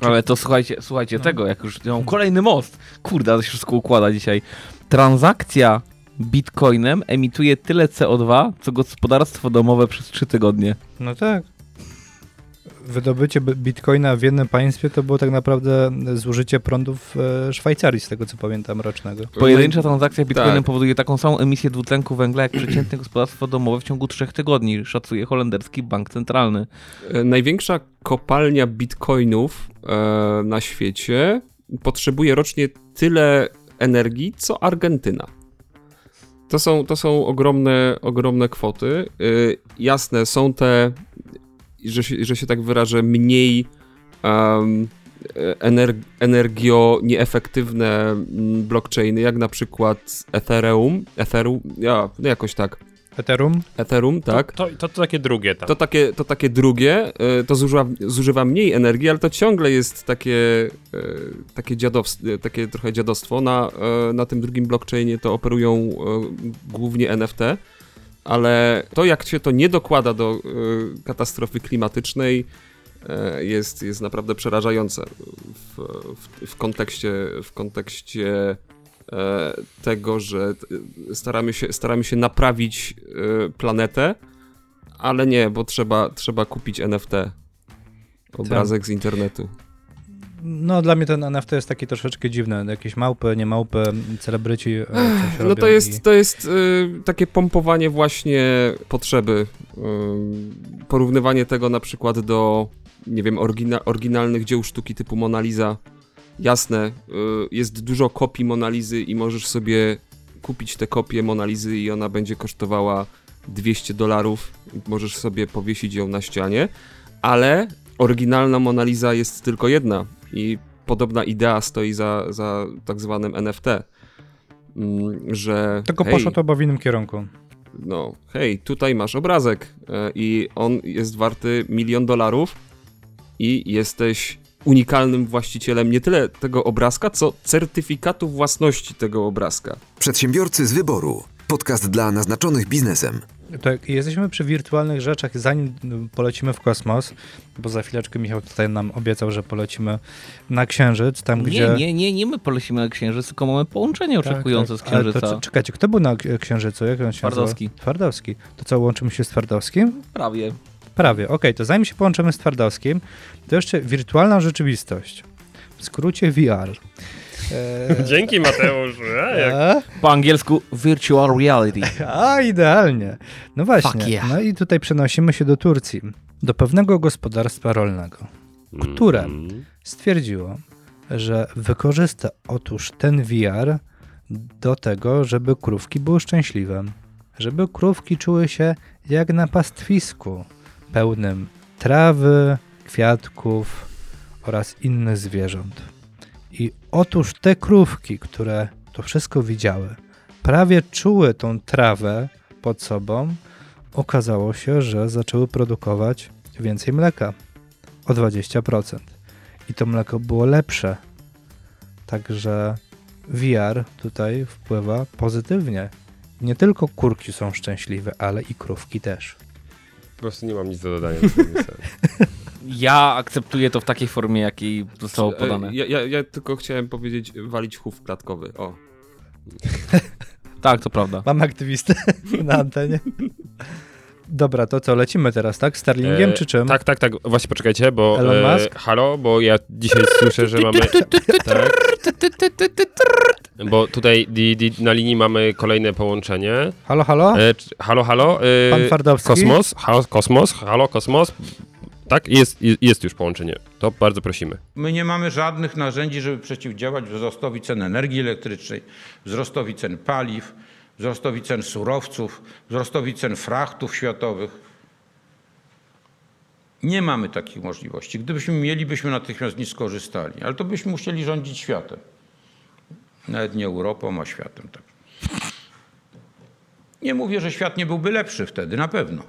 Ale to słuchajcie, słuchajcie No. tego, jak już mam kolejny most. Kurde, ale się wszystko układa dzisiaj. Transakcja bitcoinem emituje tyle CO2, co gospodarstwo domowe przez 3 tygodnie. No tak. Wydobycie bi- bitcoina w jednym państwie to było tak naprawdę zużycie prądu w e, Szwajcarii, z tego co pamiętam, rocznego. Pojedyncza transakcja bitcoinem tak. powoduje taką samą emisję dwutlenku węgla, jak przeciętne gospodarstwo domowe w ciągu 3 tygodni, szacuje holenderski bank centralny. E, Największa kopalnia bitcoinów e, na świecie potrzebuje rocznie tyle energii, co Argentyna. To są, to są ogromne, ogromne kwoty. E, jasne, są te, że się, że się tak wyrażę, mniej em, ener, energio nieefektywne mm, blockchainy, jak na przykład Ethereum, Ethereum, ja, no jakoś tak. Ethereum? Ethereum, tak. To, to, to takie drugie tam. To takie, to takie drugie, y, to zużywa, zużywa mniej energii, ale to ciągle jest takie, y, takie, dziadowstwo, takie trochę dziadostwo. Na, na tym drugim blockchainie to operują głównie NFT, ale to jak się to nie dokłada do katastrofy klimatycznej jest, jest naprawdę przerażające w, w, w kontekście, w kontekście e, tego, że t- staramy się, staramy się naprawić e, planetę, ale nie, bo trzeba, trzeba kupić NFT. Obrazek z internetu. No dla mnie ten NFT jest taki troszeczkę dziwny. Jakieś małpy, nie małpy, celebryci e, No to jest, i... to jest y, takie pompowanie właśnie potrzeby. Y, porównywanie tego na przykład do, nie wiem, orygina- oryginalnych dzieł sztuki typu Mona Lisa. Jasne, y, jest dużo kopii Mona Lisy i możesz sobie kupić tę kopię Mona Lisy i ona będzie kosztowała 200 dolarów. Możesz sobie powiesić ją na ścianie, ale oryginalna Mona Lisa jest tylko jedna i podobna idea stoi za, za tak zwanym NFT. Mm, Że Tylko hej, poszło to chyba w innym kierunku. no hej, tutaj masz obrazek e, i on jest warty milion dolarów i jesteś unikalnym właścicielem nie tyle tego obrazka, co certyfikatu własności tego obrazka. Przedsiębiorcy z wyboru. Podcast dla naznaczonych biznesem. To jak jesteśmy przy wirtualnych rzeczach, zanim polecimy w kosmos, bo za chwileczkę Michał tutaj nam obiecał, że polecimy na Księżyc, tam Nie, gdzie... nie, nie, nie my polecimy na Księżyc, tylko mamy połączenie Tak, oczekujące tak. z Ale Księżyca. To, czekajcie, kto był na Księżycu? Jak on się? Twardowski. Twardowski. To co, łączymy się z Twardowskim? Prawie. Prawie, okej, to zanim się połączymy z Twardowskim, to jeszcze wirtualna rzeczywistość. W skrócie VR. E, Dzięki Mateusz. E, jak... a? Po angielsku virtual reality. A, idealnie. No właśnie. Yeah. No i tutaj przenosimy się do Turcji, do pewnego gospodarstwa rolnego, które Mm. stwierdziło, że wykorzysta otóż ten VR do tego, żeby krówki były szczęśliwe. Żeby krówki czuły się jak na pastwisku, pełnym trawy, kwiatków oraz innych zwierząt. I otóż te krówki, które to wszystko widziały, prawie czuły tą trawę pod sobą, okazało się, że zaczęły produkować więcej mleka o 20%. I to mleko było lepsze. Także VR tutaj wpływa pozytywnie. Nie tylko kurki są szczęśliwe, ale i krówki też. Po prostu nie mam nic do dodania. do. Ja akceptuję to w takiej formie, jakiej zostało podane. E, Ja, ja, ja tylko chciałem powiedzieć walić chów klatkowy. O. Tak, to prawda. Mam aktywistę na antenie. Dobra, to co, lecimy teraz, tak? Starlingiem E, czy czym? Tak, tak, tak. Właśnie poczekajcie, bo. Elon Musk? halo, bo ja dzisiaj słyszę, że mamy. tak. Bo tutaj di, di, na linii mamy kolejne połączenie. Halo, halo? E, halo, halo. E, Pan Twardowski? Kosmos, halo, kosmos, halo, kosmos. Tak, jest, jest już połączenie. To bardzo prosimy. My nie mamy żadnych narzędzi, żeby przeciwdziałać wzrostowi cen energii elektrycznej, wzrostowi cen paliw, wzrostowi cen surowców, wzrostowi cen frachtów światowych. Nie mamy takich możliwości. Gdybyśmy mieli, byśmy natychmiast z nich skorzystali, ale to byśmy musieli rządzić światem. Nawet nie Europą, a światem. Tak. Nie mówię, że świat nie byłby lepszy wtedy, na pewno.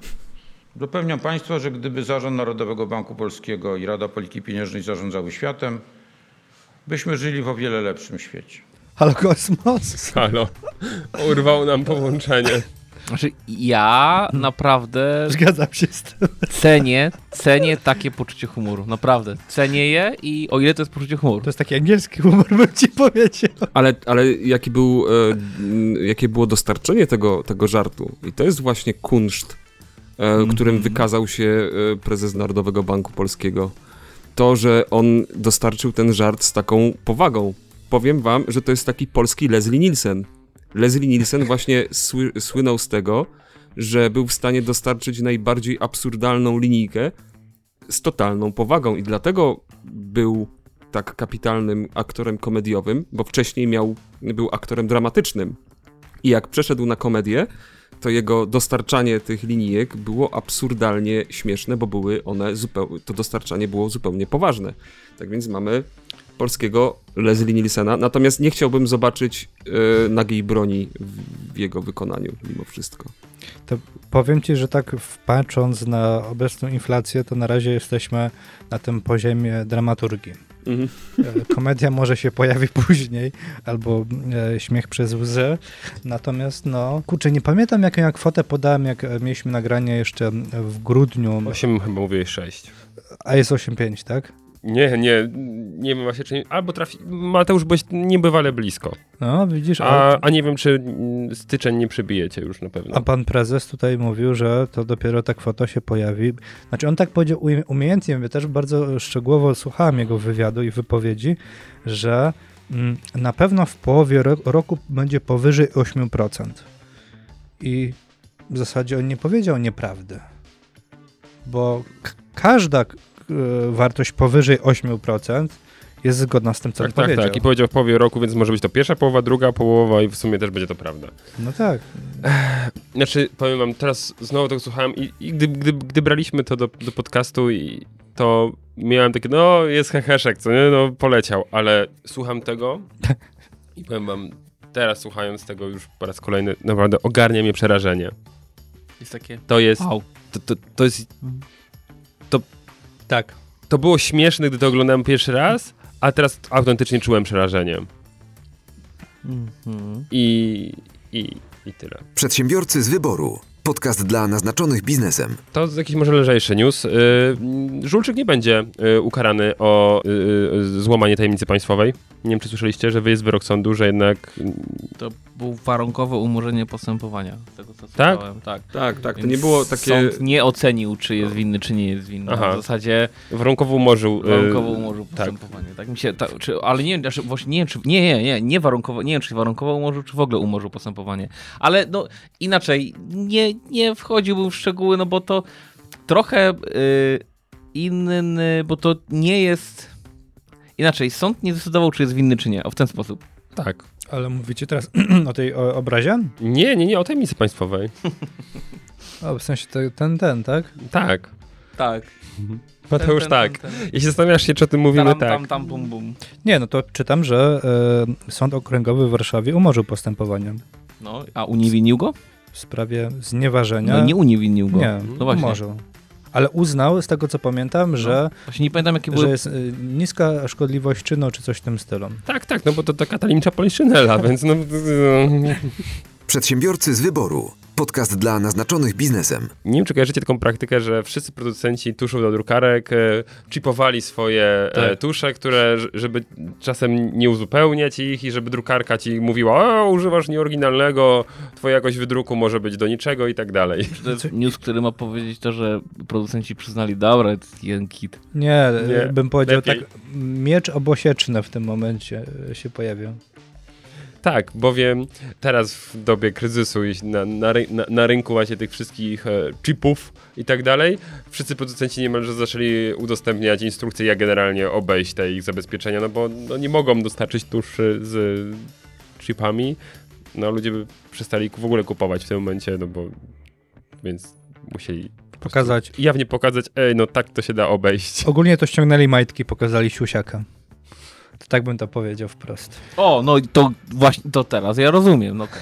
Zapewniam Państwa, że gdyby Zarząd Narodowego Banku Polskiego i Rada Polityki Pieniężnej zarządzały światem, byśmy żyli w o wiele lepszym świecie. Halo, kosmos? Halo. Urwał nam połączenie. Znaczy, ja naprawdę Zgadzam się z tym. cenię, cenię takie poczucie humoru. Naprawdę. Cenię je i o ile to jest poczucie humoru. To jest taki angielski humor, bym ci powiedział. Ale, ale jaki był, e, jakie było dostarczenie tego, tego żartu? I to jest właśnie kunszt, e, którym wykazał się e, prezes Narodowego Banku Polskiego. To, że on dostarczył ten żart z taką powagą. Powiem wam, że to jest taki polski Leslie Nielsen. Leslie Nielsen właśnie sły, słynął z tego, że był w stanie dostarczyć najbardziej absurdalną linijkę z totalną powagą i dlatego był tak kapitalnym aktorem komediowym, bo wcześniej miał, był aktorem dramatycznym. I jak przeszedł na komedię, to jego dostarczanie tych linijek było absurdalnie śmieszne, bo były one to dostarczanie było zupełnie poważne. Tak więc mamy polskiego Leslie Nielsena, natomiast nie chciałbym zobaczyć e, nagiej broni w, w jego wykonaniu mimo wszystko. Powiem ci, że tak patrząc na obecną inflację, to na razie jesteśmy na tym poziomie dramaturgii. Mhm. E, Komedia może się pojawi później, albo e, śmiech przez łzy. Natomiast no, kurczę, nie pamiętam jaką ja kwotę podałem, jak e, mieliśmy nagranie jeszcze w grudniu, 8 chyba mówię 6. a jest 8,5, tak? Nie, nie, nie wiem właśnie, czy albo trafi, Mateusz, byłeś niebywale blisko, No, widzisz, a, a, nie wiem, czy mm, styczeń nie przybijecie już na pewno. a pan prezes tutaj mówił, że to dopiero ta kwota się pojawi. Znaczy on tak powiedział umie- umiejętnie, ja też bardzo szczegółowo słuchałem jego wywiadu i wypowiedzi, że mm, na pewno w połowie ro- roku będzie powyżej 8%. I w zasadzie on nie powiedział nieprawdy. Bo każda wartość powyżej 8% jest zgodna z tym, co tak, on tak, powiedział. tak. I powiedział w połowie roku, więc może być to pierwsza połowa, druga połowa i w sumie też będzie to prawda. No tak. Znaczy, powiem wam, teraz znowu tego słuchałem i, i gdy, gdy, gdy braliśmy to do, do podcastu i to miałem takie, no jest heheszek, co nie, no poleciał, ale słucham tego i powiem wam, teraz słuchając tego już po raz kolejny, naprawdę ogarnia mnie przerażenie. Jest takie... To jest, Wow. to, to, to jest, Tak. to było śmieszne, gdy to oglądałem pierwszy raz, a teraz autentycznie czułem przerażenie. Mhm. I, i, i tyle. Przedsiębiorcy z wyboru. Podcast dla naznaczonych biznesem. To jest jakiś może lżejszy news. Yy, Żulczyk nie będzie yy, ukarany o yy, złamanie tajemnicy państwowej. Nie wiem, czy słyszeliście, że jest wyrok sądu, że jednak... To było warunkowe umorzenie postępowania, z tego co Tak? słyszałem. Tak? Tak, tak, to nie było takie... Sąd nie ocenił, czy jest winny, czy nie jest winny. Aha. W zasadzie warunkowo umorzył... yy, warunkowo umorzył tak. postępowanie. Tak, mi się, ta, czy, ale nie, znaczy, właśnie nie wiem, czy, nie, nie, nie, nie warunkowo, nie wiem, czy warunkowo umorzył, czy w ogóle umorzył postępowanie. Ale no inaczej, nie, nie wchodziłbym w szczegóły, no bo to trochę y, inny, bo to nie jest... Inaczej, sąd nie decydował, czy jest winny, czy nie, o w ten sposób. Tak. Ale mówicie teraz o tej o, obrazie? Nie, nie, nie, o tajemnicy państwowej. O, w sensie te, ten, ten, tak? Tak. Tak. Mateusz, ten, tak. ten, ten. Jeśli zastanawiasz się, czy o tym mówimy, Tam, tak. tam, tam, bum, bum. Nie, no to czytam, że e, Sąd Okręgowy w Warszawie umorzył postępowanie No, a uniewinnił go? w sprawie znieważenia. No nie uniewinnił go. Nie, no właśnie. umorzył. Ale uznał, z tego co pamiętam, że, Właśnie nie pamiętam, jakie że były... jest y, niska szkodliwość czynu, czy coś w tym stylu. Tak, tak, no bo to taka tajemnicza poliszynela, więc no... Przedsiębiorcy z wyboru. Podcast dla naznaczonych biznesem. Nie wiem, czy kojarzycie taką praktykę, że wszyscy producenci tuszów do drukarek e, chipowali swoje e, Tak. tusze, które, żeby czasem nie uzupełniać ich i żeby drukarka ci mówiła, o, używasz nieoryginalnego, twoja jakość wydruku może być do niczego i tak dalej. To jest news, który ma powiedzieć to, że producenci przyznali, dobra, to jest jeden kit. Nie, Nie, bym powiedział lepiej. tak, miecz obosieczny w tym momencie y, się pojawił. Tak, bowiem teraz w dobie kryzysu na, na, na, na rynku macie tych wszystkich e, chipów i tak dalej, wszyscy producenci niemalże zaczęli udostępniać instrukcje, jak generalnie obejść te ich zabezpieczenia, no bo no, nie mogą dostarczyć tuszy z chipami, no ludzie by przestali w ogóle kupować w tym momencie, no bo więc musieli Pokazać. jawnie pokazać, ej, no tak to się da obejść. Ogólnie to ściągnęli majtki, pokazali siusiaka. To tak bym to powiedział wprost. O, no i to właśnie, to teraz ja rozumiem, no okej.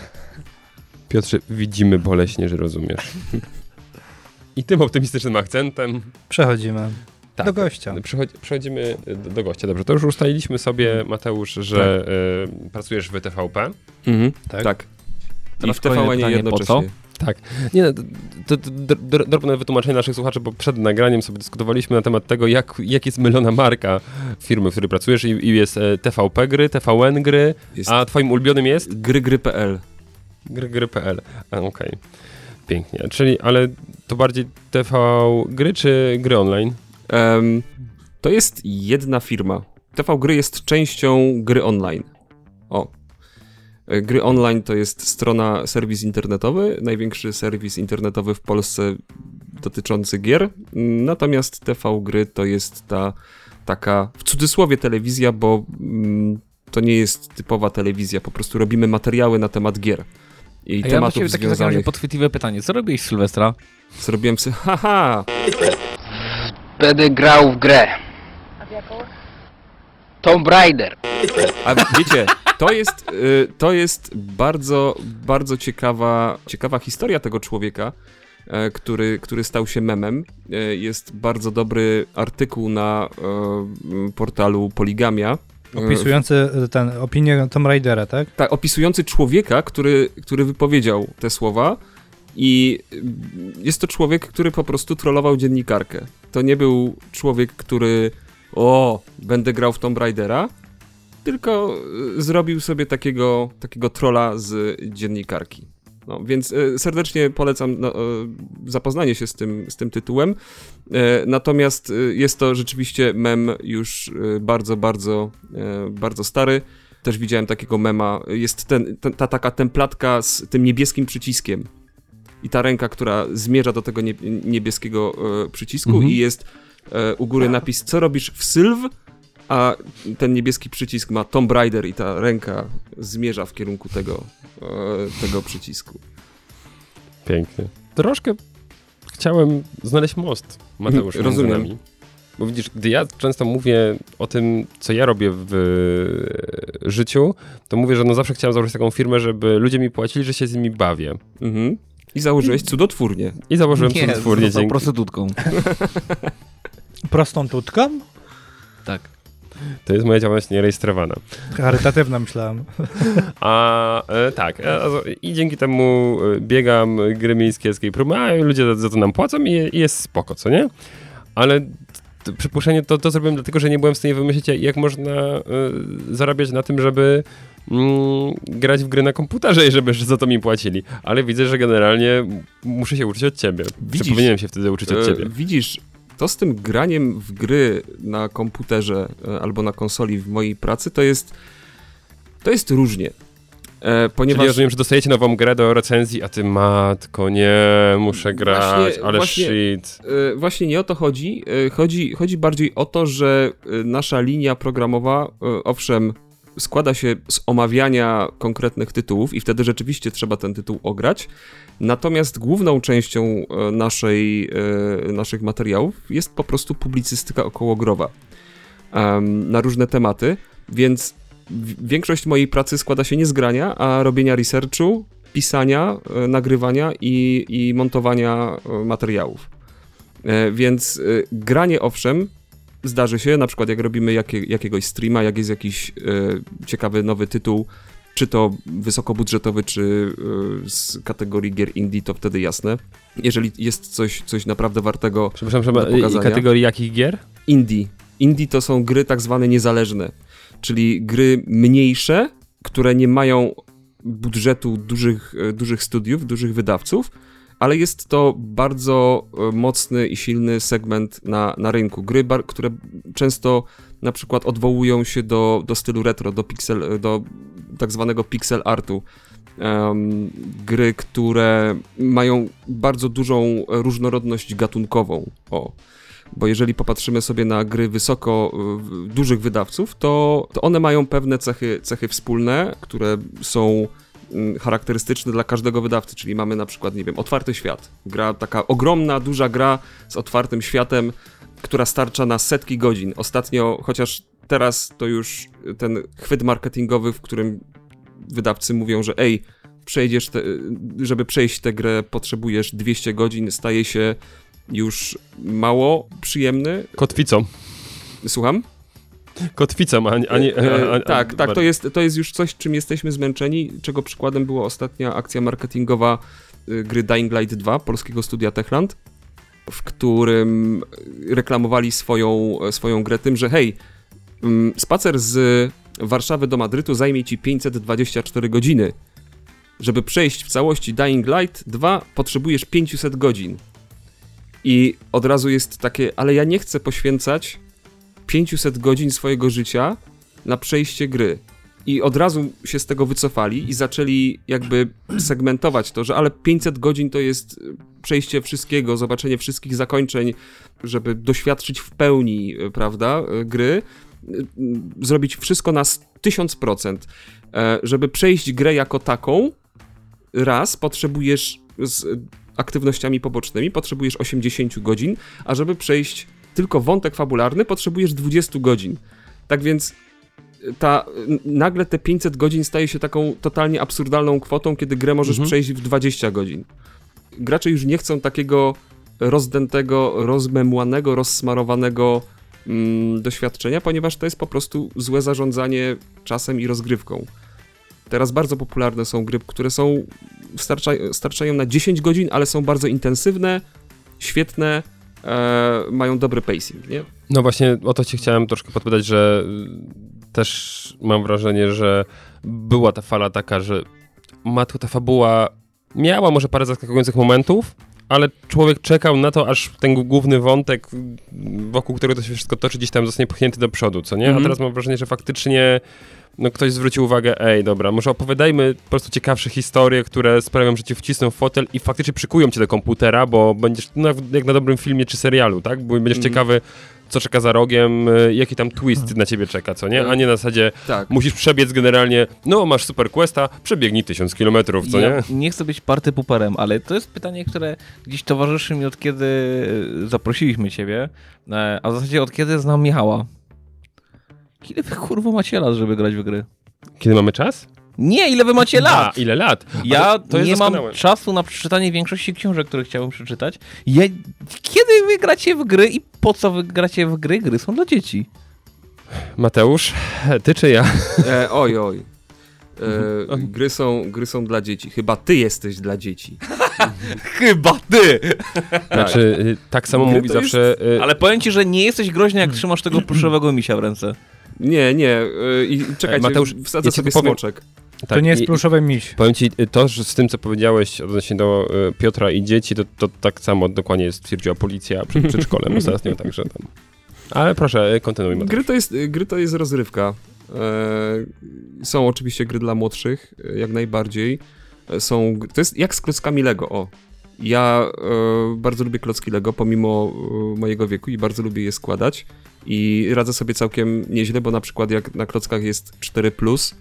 Piotrze, widzimy boleśnie, że rozumiesz. I tym optymistycznym akcentem Przechodzimy Tak. do gościa. Przechodzi, przechodzimy do, do gościa. Dobrze, to już ustaliliśmy sobie, Mateusz, że y, pracujesz w TVP. Mhm, Tak. tak. I Teraz w TVN jednocześnie. Tak. Nie, to, to, drobne wytłumaczenie naszych słuchaczy, bo przed nagraniem sobie dyskutowaliśmy na temat tego, jak, jak jest mylona marka firmy, w której pracujesz i, i jest e, TVP gry, TVN gry, Jest a twoim ulubionym jest gry.gry.pl. gry, gry.pl. A, okej. Pięknie. Czyli, ale to bardziej TV gry czy gry online? Em, to jest jedna firma. TV Gry jest częścią gry online. O. E, Gry online to jest strona, serwis internetowy, największy serwis internetowy w Polsce dotyczący gier. Natomiast TV Gry to jest ta taka, w cudzysłowie telewizja, bo mm, to nie jest typowa telewizja, po prostu robimy materiały na temat gier. I A ja mam takie w związanych. podchwytliwe pytanie. Co robiłeś Sylwestra? Zrobiłem sobie, haha, Będę grał w grę. Tomb Raider. A wiecie, to jest, y, to jest bardzo, bardzo ciekawa, ciekawa historia tego człowieka, e, który, który stał się memem. E, Jest bardzo dobry artykuł na e, portalu Poligamia. Opisujący ten, opinię Tomb Raidera, tak? tak, opisujący człowieka, który, który wypowiedział te słowa i y, jest to człowiek, który po prostu trollował dziennikarkę. To nie był człowiek, który o, będę grał w Tomb Raidera, tylko y, zrobił sobie takiego, takiego trolla z dziennikarki. No, więc y, serdecznie polecam no, y, zapoznanie się z tym, z tym tytułem. Natomiast jest to rzeczywiście mem już bardzo, bardzo, bardzo stary. Też widziałem takiego mema. Jest ten, ta taka templatka z tym niebieskim przyciskiem. I ta ręka, która zmierza do tego nie, niebieskiego przycisku Mhm. i jest u góry napis, co robisz w Sylw, a ten niebieski przycisk ma Tomb Raider i ta ręka zmierza w kierunku tego, e, tego przycisku. Pięknie. Troszkę chciałem znaleźć most, Mateusz, Rozumiem. Bo widzisz, gdy ja często mówię o tym, co ja robię w e, życiu, to mówię, że no zawsze chciałem założyć taką firmę, żeby ludzie mi płacili, że się z nimi bawię. Mhm. I założyłeś cudotwórnie. I założyłem Nie, cudotwórnie został dzięki. prostytutką. Prostą tutką? Tak. To jest moja działalność nierejestrowana. Charytatywna myślałem. A e, tak, e, a- i dzięki temu e, biegam e, gry miejskie escape room, a ludzie za, za to nam płacą i, i jest spoko, co nie? Ale przypuszczenie to, to zrobiłem dlatego, że nie byłem w stanie wymyślić, jak można e, zarabiać na tym, żeby mm, grać w gry na komputerze i żeby za to mi płacili. Ale widzę, że generalnie muszę się uczyć od ciebie. Widzisz, Czy powinienem się wtedy uczyć od E, ciebie. Widzisz, to z tym graniem w gry na komputerze e, albo na konsoli w mojej pracy to jest to jest różnie. E, ponieważ Czyli rozumiem, że dostajecie nową grę do recenzji, a ty matko, nie, muszę grać, Właśnie- ale właśnie- shit. E, Właśnie nie o to chodzi. E, Chodzi, chodzi bardziej o to, że e, nasza linia programowa, e, owszem, składa się z omawiania konkretnych tytułów i wtedy rzeczywiście trzeba ten tytuł ograć. Natomiast główną częścią e, naszej, e, naszych materiałów jest po prostu publicystyka okołogrowa na różne tematy, więc większość mojej pracy składa się nie z grania, a robienia researchu, pisania, e, nagrywania i, i montowania materiałów. Więc granie owszem, zdarzy się, na przykład jak robimy jakie, jakiegoś streama, jak jest jakiś ciekawy nowy tytuł, czy to wysokobudżetowy, czy e, z kategorii gier indie, to wtedy jasne. Jeżeli jest coś, coś naprawdę wartego Przepraszam, do przepraszam, i kategorii jakich gier? indie. Indie to są gry tak zwane niezależne, czyli gry mniejsze, które nie mają budżetu dużych, e, dużych studiów, dużych wydawców, ale jest to bardzo e, mocny i silny segment na, na rynku. Gry, które często na przykład odwołują się do, do stylu retro, do, pixel, do tak zwanego pixel artu. Em, gry, które mają bardzo dużą różnorodność gatunkową. O. Bo jeżeli popatrzymy sobie na gry wysoko y, dużych wydawców, to, to one mają pewne cechy, cechy wspólne, które są mm, charakterystyczne dla każdego wydawcy, czyli mamy na przykład, nie wiem, otwarty świat. Gra, taka ogromna, duża gra z otwartym światem, która starcza na setki godzin. Ostatnio, chociaż teraz to już ten chwyt marketingowy, w którym wydawcy mówią, że ej, przejdziesz, te, żeby przejść tę grę potrzebujesz 200 godzin, staje się już mało przyjemny. Kotwicą. Słucham? Kotwicą, a nie... A nie E, a, a, tak, tak, to jest, to jest już coś, czym jesteśmy zmęczeni, czego przykładem była ostatnia akcja marketingowa y, gry Dying Light 2 polskiego studia Techland, w którym reklamowali swoją, swoją grę tym, że hej, mm, spacer z Warszawy do Madrytu zajmie ci 524 godziny. Żeby przejść w całości Dying Light 2 potrzebujesz 500 godzin. I od razu jest takie, ale ja nie chcę poświęcać 500 godzin swojego życia na przejście gry. I od razu się z tego wycofali i zaczęli jakby segmentować to, że ale 500 godzin to jest y, przejście wszystkiego, zobaczenie wszystkich zakończeń, żeby doświadczyć w pełni, y, prawda, y, gry, zrobić wszystko na s- 1000%. E, Żeby przejść grę jako taką, raz potrzebujesz z aktywnościami pobocznymi, potrzebujesz 80 godzin, a żeby przejść tylko wątek fabularny, potrzebujesz 20 godzin. Tak więc ta, nagle te 500 godzin staje się taką totalnie absurdalną kwotą, kiedy grę możesz Mhm. przejść w 20 godzin. Gracze już nie chcą takiego rozdętego, rozmemłanego, rozsmarowanego mm, doświadczenia, ponieważ to jest po prostu złe zarządzanie czasem i rozgrywką. Teraz bardzo popularne są gry, które są starcza, starczają na 10 godzin, ale są bardzo intensywne, świetne, e, mają dobry pacing, nie? No właśnie o to ci chciałem troszkę podpytać, że też mam wrażenie, że była ta fala taka, że matko, ta fabuła miała może parę zaskakujących momentów, ale człowiek czekał na to, aż ten główny wątek, wokół którego to się wszystko toczy, gdzieś tam zostanie pchnięty do przodu, co nie? A Mhm. teraz mam wrażenie, że faktycznie no, ktoś zwrócił uwagę, ej, dobra, może opowiadajmy po prostu ciekawsze historie, które sprawią, że cię wcisną w fotel i faktycznie przykują cię do komputera, bo będziesz, no, jak na dobrym filmie czy serialu, tak? Bo będziesz Mhm. ciekawy, co czeka za rogiem, y, jaki tam twist na ciebie czeka, co nie? A nie na zasadzie Tak. musisz przebiec generalnie, no masz super questa, przebiegnij tysiąc kilometrów, co ja nie? nie chcę być party puperem, ale to jest pytanie, które gdzieś towarzyszy mi od kiedy zaprosiliśmy ciebie, e, a w zasadzie od kiedy znam Michała. Ile wy kurwa macie lat, żeby grać w gry? Kiedy mamy czas? Nie, ile wy macie A, lat? ile lat? Ja jest nie mam czasu na przeczytanie większości książek, które chciałbym przeczytać. Ja, kiedy wy gracie w gry i po co wy gracie w gry? Gry są dla dzieci. Mateusz, ty czy ja? E, oj, oj. E, gry, są, gry są dla dzieci. Chyba ty jesteś dla dzieci. Chyba ty! Znaczy, y, tak samo Gry mówi zawsze... y, Ale powiem ci, że nie jesteś groźny, jak trzymasz tego pluszowego misia w ręce. Nie, nie. e, I czekajcie, Mateusz, wsadzę ja sobie powiem- smoczek. To tak, nie jest pluszowy miś. Powiem ci, y, to, że z tym, co powiedziałeś odnośnie do y, Piotra i dzieci, to, to tak samo dokładnie stwierdziła policja przed przedszkolem ostatnio, także tam... Ale proszę, y, kontynuuj. Mateusz. Gry to jest, gry to jest rozrywka. E, są oczywiście gry dla młodszych, jak najbardziej. E, Są, to jest jak z klockami Lego, o. Ja e, bardzo lubię klocki Lego, pomimo e, mojego wieku i bardzo lubię je składać. I radzę sobie całkiem nieźle, bo na przykład jak na klockach jest 4+,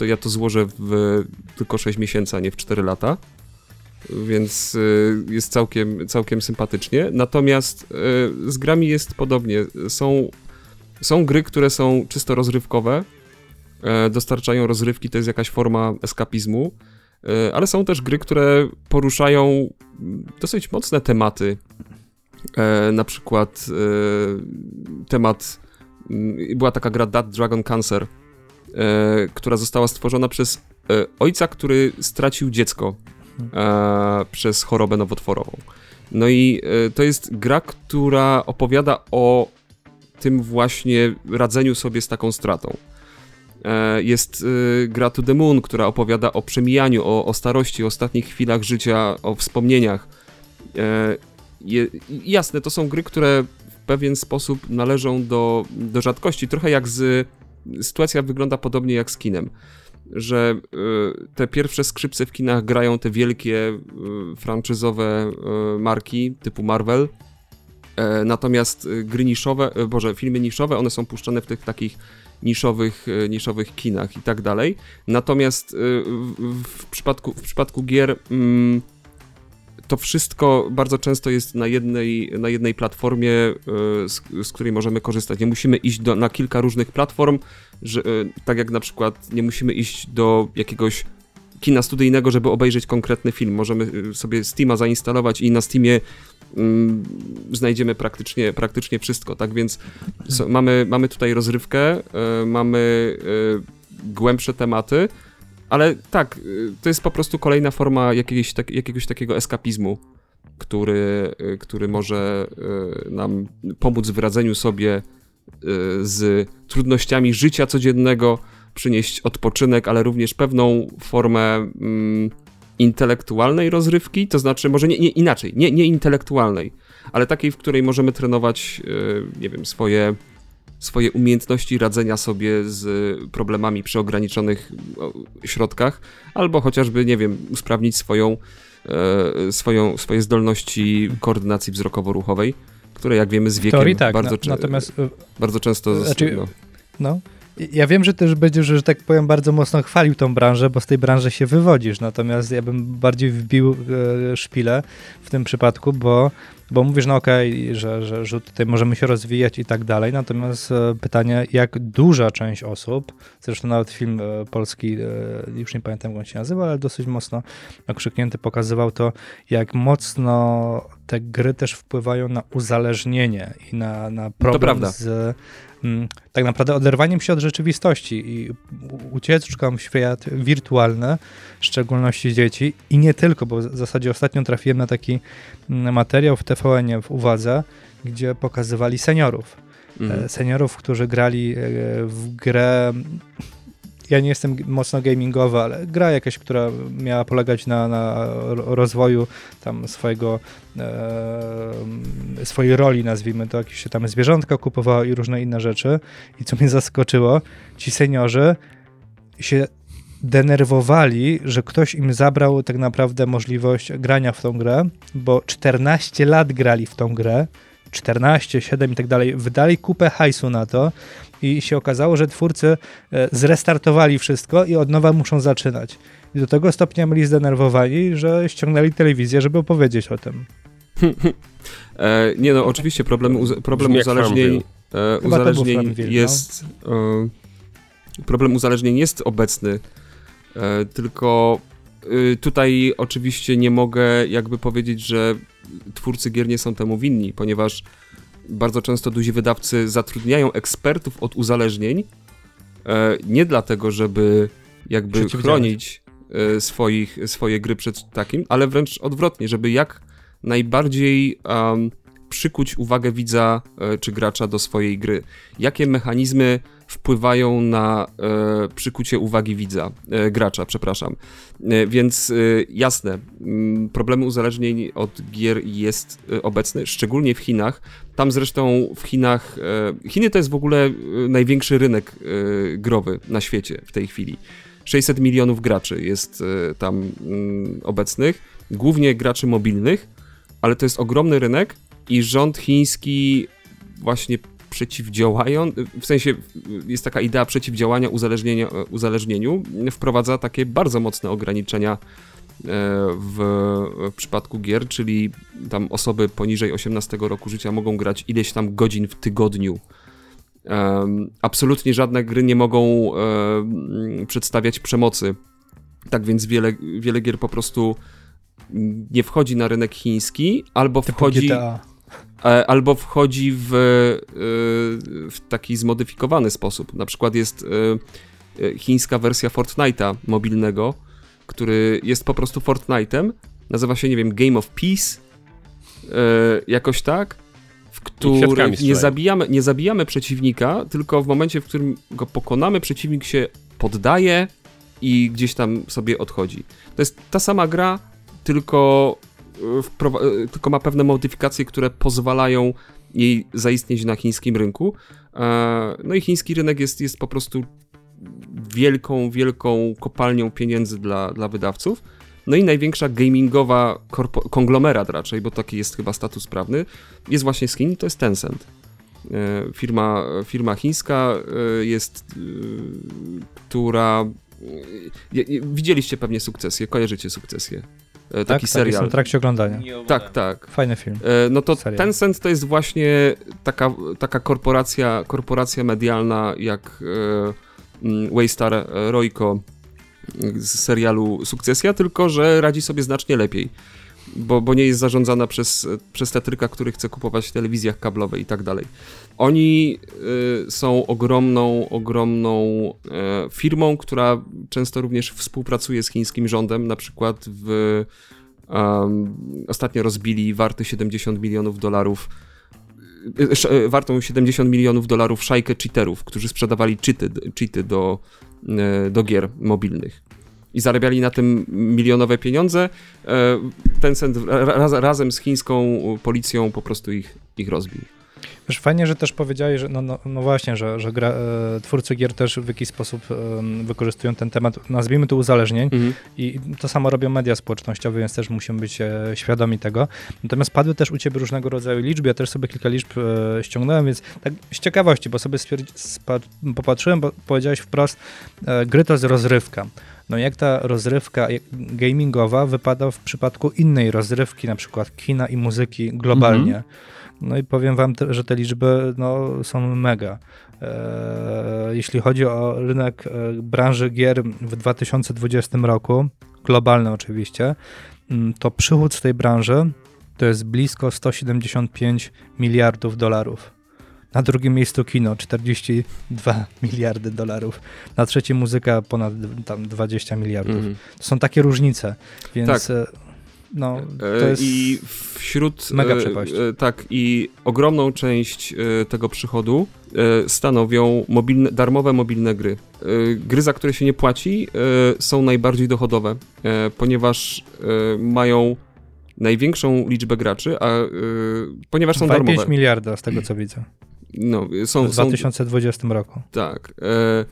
to ja to złożę w tylko 6 miesięcy, a nie w 4 lata. Więc e, jest całkiem, całkiem sympatycznie. Natomiast e, z grami jest podobnie. Są są gry, które są czysto rozrywkowe, e, dostarczają rozrywki, to jest jakaś forma eskapizmu, e, ale są też gry, które poruszają mm, dosyć mocne tematy. E, na przykład temat. mm, Była taka gra That Dragon Cancer, która została stworzona przez e, ojca, który stracił dziecko e, przez chorobę nowotworową. No i e, to jest gra, która opowiada o tym właśnie radzeniu sobie z taką stratą. E, Jest gra To The Moon, która opowiada o przemijaniu, o, o starości, o ostatnich chwilach życia, o wspomnieniach. E, Je, jasne, to są gry, które w pewien sposób należą do, do rzadkości. Trochę jak z. Sytuacja wygląda podobnie jak z kinem. Że y, te pierwsze skrzypce w kinach grają te wielkie y, franczyzowe y, marki typu Marvel. E, Natomiast gry niszowe, e, boże, filmy niszowe, one są puszczane w tych takich niszowych, e, niszowych kinach i tak dalej. Natomiast w, w, przypadku, w przypadku gier mm, to wszystko bardzo często jest na jednej, na jednej platformie, y, z, z której możemy korzystać. Nie musimy iść do, na kilka różnych platform, że, y, tak jak na przykład nie musimy iść do jakiegoś kina studyjnego, żeby obejrzeć konkretny film. Możemy y, sobie Steama zainstalować i na Steamie mm, znajdziemy praktycznie, praktycznie wszystko, tak więc so, mamy, mamy tutaj rozrywkę, y, mamy y, głębsze tematy, ale tak, y, to jest po prostu kolejna forma jakiegoś, tak, jakiegoś takiego eskapizmu, który, y, który może y, nam pomóc w radzeniu sobie z trudnościami życia codziennego, przynieść odpoczynek, ale również pewną formę mm, intelektualnej rozrywki, to znaczy może nie, nie inaczej, nie, nie intelektualnej, ale takiej, w której możemy trenować, nie wiem, swoje, swoje umiejętności radzenia sobie z problemami przy ograniczonych środkach, albo chociażby, nie wiem, usprawnić swoją, e, swoją, swoje zdolności koordynacji wzrokowo-ruchowej, które jak wiemy z wiekiem teorii tak, bardzo, natomiast y, bardzo często... Znaczy, no, no. Ja wiem, że też będziesz, że tak powiem, bardzo mocno chwalił tą branżę, bo z tej branży się wywodzisz. Natomiast ja bym bardziej wbił e, szpilę w tym przypadku, bo Bo mówisz, no okej, że, że, że tutaj możemy się rozwijać i tak dalej, natomiast e, pytanie, jak duża część osób, zresztą nawet film e, polski, e, już nie pamiętam jak on się nazywa, ale dosyć mocno okrzyknięty, pokazywał to, jak mocno te gry też wpływają na uzależnienie i na, na problem z mm, tak naprawdę oderwaniem się od rzeczywistości i ucieczką w świat wirtualny, w szczególności dzieci i nie tylko, bo w zasadzie ostatnio trafiłem na taki mm, materiał w TVN w Uwadze, gdzie pokazywali seniorów. Mhm. E, Seniorów, którzy grali e, w grę. Ja nie jestem mocno gamingowy, ale gra jakaś, która miała polegać na, na ro- rozwoju tam swojego, e, swojej roli, nazwijmy to, jakieś się tam zwierzątka kupowało i różne inne rzeczy. I co mnie zaskoczyło, ci seniorzy się denerwowali, że ktoś im zabrał tak naprawdę możliwość grania w tą grę, bo 14 lat grali w tą grę, 14, 7 i tak dalej, wydali kupę hajsu na to i się okazało, że twórcy e, zrestartowali wszystko i od nowa muszą zaczynać. I do tego stopnia byli zdenerwowani, że ściągnęli telewizję, żeby opowiedzieć o tym. E, nie no, oczywiście problem, uz- problem uzależnień, e, uzależnień no. jest e, problem uzależnień jest obecny, e, tylko tutaj oczywiście nie mogę jakby powiedzieć, że twórcy gier nie są temu winni, ponieważ bardzo często duzi wydawcy zatrudniają ekspertów od uzależnień e, nie dlatego, żeby jakby chronić e, swoich, swoje gry przed takim, ale wręcz odwrotnie, żeby jak najbardziej um, przykuć uwagę widza e, czy gracza do swojej gry. Jakie mechanizmy wpływają na e, przykucie uwagi widza, e, gracza, przepraszam. E, więc jasne, problemy uzależnień od gier jest obecny, szczególnie w Chinach. Tam zresztą w Chinach, e, Chiny to jest w ogóle e, największy rynek e, growy na świecie w tej chwili. 600 milionów graczy jest tam mm, obecnych, głównie graczy mobilnych, ale to jest ogromny rynek i rząd chiński właśnie przeciwdziałają, w sensie jest taka idea przeciwdziałania uzależnienia, uzależnieniu, wprowadza takie bardzo mocne ograniczenia w, w przypadku gier, czyli tam osoby poniżej 18 roku życia mogą grać ileś tam godzin w tygodniu. Absolutnie żadne gry nie mogą przedstawiać przemocy. Tak więc wiele, wiele gier po prostu nie wchodzi na rynek chiński, albo Typu wchodzi, GTA. e, albo wchodzi w, e, w taki zmodyfikowany sposób. Na przykład jest e, e, chińska wersja Fortnite'a mobilnego, który jest po prostu Fortnite'em. Nazywa się, nie wiem, Game of Peace. e, Jakoś tak. W którym nie zabijamy, nie zabijamy przeciwnika, tylko w momencie, w którym go pokonamy, przeciwnik się poddaje i gdzieś tam sobie odchodzi. To jest ta sama gra, tylko, e, e, tylko ma pewne modyfikacje, które pozwalają jej zaistnieć na chińskim rynku. No i chiński rynek jest, jest po prostu wielką, wielką kopalnią pieniędzy dla, dla wydawców. No i największa gamingowa konglomerat raczej, bo taki jest chyba status prawny, jest właśnie z Chin, to jest Tencent. E, Firma, firma chińska e, jest, e, która... Widzieliście pewnie sukcesję, kojarzycie sukcesję. E, Tak, Taki tak, serial. jestem w trakcie oglądania. Tak, tak. Fajny film. No to Serial. Tencent to jest właśnie taka, taka korporacja, korporacja medialna jak Waystar e, Royco z serialu Sukcesja, tylko że radzi sobie znacznie lepiej. Bo, bo nie jest zarządzana przez, przez tetryka, który chce kupować w telewizjach kablowej i tak dalej. Oni y, są ogromną, ogromną e, firmą, która często również współpracuje z chińskim rządem, na przykład w ostatnio rozbili warty 70 milionów dolarów y, y, wartą 70 milionów dolarów szajkę cheaterów, którzy sprzedawali cheaty, cheaty do, y, do gier mobilnych. I zarabiali na tym milionowe pieniądze. E, Tencent ra- raz, razem z chińską policją po prostu ich, ich rozbił. Wiesz, fajnie, że też powiedziałeś, że no, no, no właśnie, że, że gra, e, twórcy gier też w jakiś sposób e, wykorzystują ten temat, nazwijmy to uzależnień Mhm. i to samo robią media społecznościowe, więc też musimy być e, świadomi tego. Natomiast padły też u ciebie różnego rodzaju liczby, ja też sobie kilka liczb e, ściągnąłem, więc tak z ciekawości, bo sobie popatrzyłem, bo powiedziałeś wprost, e, gry to jest rozrywka. No jak ta rozrywka gamingowa wypada w przypadku innej rozrywki, na przykład kina i muzyki globalnie. No i powiem wam, te, że te liczby no, są mega. E, jeśli chodzi o rynek e, branży gier w 2020 roku, globalny oczywiście, mm, to przychód z tej branży to jest blisko 175 miliardów dolarów. Na drugim miejscu kino 42 miliardy dolarów. Na trzecim muzyka ponad tam 20 miliardów. Mhm. To są takie różnice, więc Tak. No, E, to jest... I wśród. mega e, przepaść. e, Tak, i ogromną część tego przychodu stanowią mobilne, darmowe mobilne gry. Gry, za które się nie płaci, są najbardziej dochodowe, ponieważ mają największą liczbę graczy, a ponieważ są 2,5 darmowe. miliarda z tego co widzę. No, W są, są, 2020 roku. tak. E,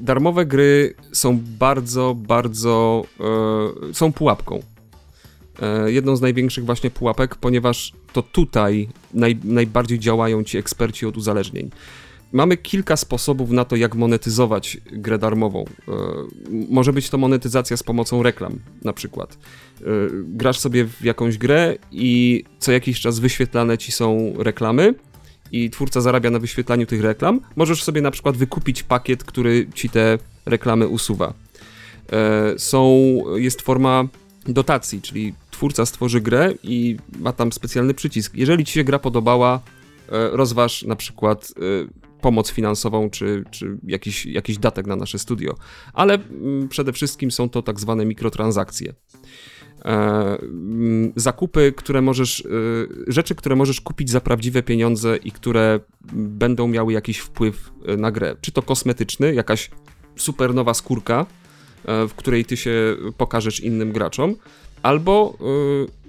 darmowe gry są bardzo, bardzo. E, są pułapką. E, jedną z największych właśnie pułapek, ponieważ to tutaj naj, najbardziej działają ci eksperci od uzależnień. Mamy kilka sposobów na to, jak monetyzować grę darmową. E, może być to monetyzacja z pomocą reklam, na przykład. E, grasz sobie w jakąś grę i co jakiś czas wyświetlane ci są reklamy i twórca zarabia na wyświetlaniu tych reklam. Możesz sobie na przykład wykupić pakiet, który ci te reklamy usuwa. Są, jest forma dotacji, czyli twórca stworzy grę i ma tam specjalny przycisk. Jeżeli ci się gra podobała, e, rozważ na przykład e, pomoc finansową czy, czy jakiś, jakiś datek na nasze studio. Ale mm, przede wszystkim są to tak zwane mikrotransakcje. E, mm, zakupy, które możesz, rzeczy, które możesz kupić za prawdziwe pieniądze i które będą miały jakiś wpływ na grę. Czy to kosmetyczny, jakaś super nowa skórka, w której ty się pokażesz innym graczom, albo e,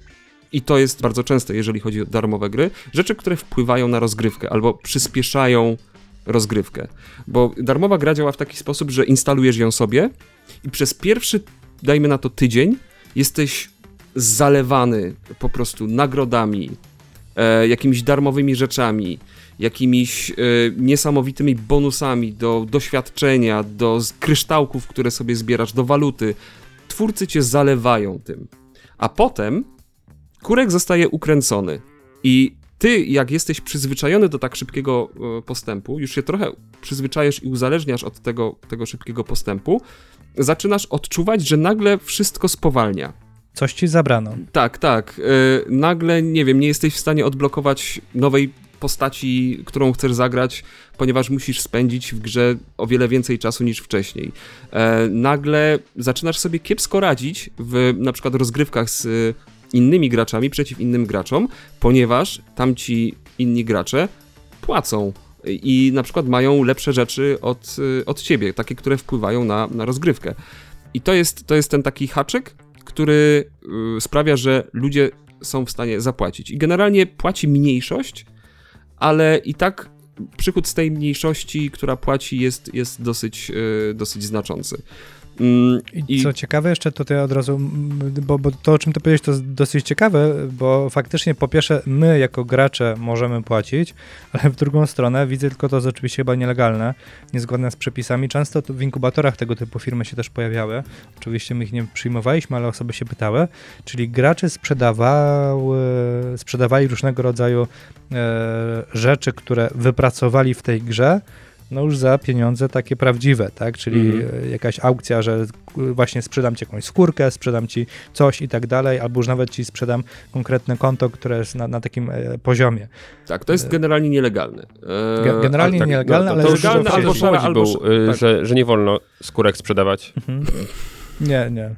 i to jest bardzo częste, jeżeli chodzi o darmowe gry, rzeczy, które wpływają na rozgrywkę albo przyspieszają rozgrywkę. Bo darmowa gra działa w taki sposób, że instalujesz ją sobie i przez pierwszy, dajmy na to tydzień, jesteś zalewany po prostu nagrodami, e, jakimiś darmowymi rzeczami, jakimiś e, niesamowitymi bonusami do doświadczenia, do kryształków, które sobie zbierasz, do waluty. Twórcy cię zalewają tym. A potem kurek zostaje ukręcony. I ty, jak jesteś przyzwyczajony do tak szybkiego e, postępu, już się trochę przyzwyczajasz i uzależniasz od tego, tego szybkiego postępu, zaczynasz odczuwać, że nagle wszystko spowalnia. Coś ci zabrano. Tak, tak. E, nagle, nie wiem, nie jesteś w stanie odblokować nowej postaci, którą chcesz zagrać, ponieważ musisz spędzić w grze o wiele więcej czasu niż wcześniej. E, nagle zaczynasz sobie kiepsko radzić w na przykład rozgrywkach z e, innymi graczami przeciw innym graczom, ponieważ tamci inni gracze płacą i na przykład mają lepsze rzeczy od, e, od ciebie, takie, które wpływają na, na rozgrywkę. I to jest, to jest ten taki haczyk, który y, sprawia, że ludzie są w stanie zapłacić. I generalnie płaci mniejszość, ale i tak przychód z tej mniejszości, która płaci, jest, jest dosyć, y, dosyć znaczący. Mm, I co ciekawe jeszcze, to ty od razu, bo, bo to o czym ty powiedziałeś to jest dosyć ciekawe, bo faktycznie po pierwsze my jako gracze możemy płacić, ale w drugą stronę widzę tylko to jest oczywiście chyba nielegalne, niezgodne z przepisami. Często to w inkubatorach tego typu firmy się też pojawiały. Oczywiście my ich nie przyjmowaliśmy, ale osoby się pytały. Czyli gracze sprzedawały, sprzedawali różnego rodzaju e, rzeczy, które wypracowali w tej grze, no już za pieniądze takie prawdziwe, tak? Czyli Mhm. e, jakaś aukcja, że e, właśnie sprzedam ci jakąś skórkę, sprzedam ci coś i tak dalej, albo już nawet ci sprzedam konkretne konto, które jest na, na takim e, poziomie. Tak, to jest generalnie nielegalne. E, Ge- generalnie tak, nielegalne, no, ale to już legalne w- albo Łodzi albo był, tak. że, że nie wolno skórek sprzedawać. Mhm. Nie, nie.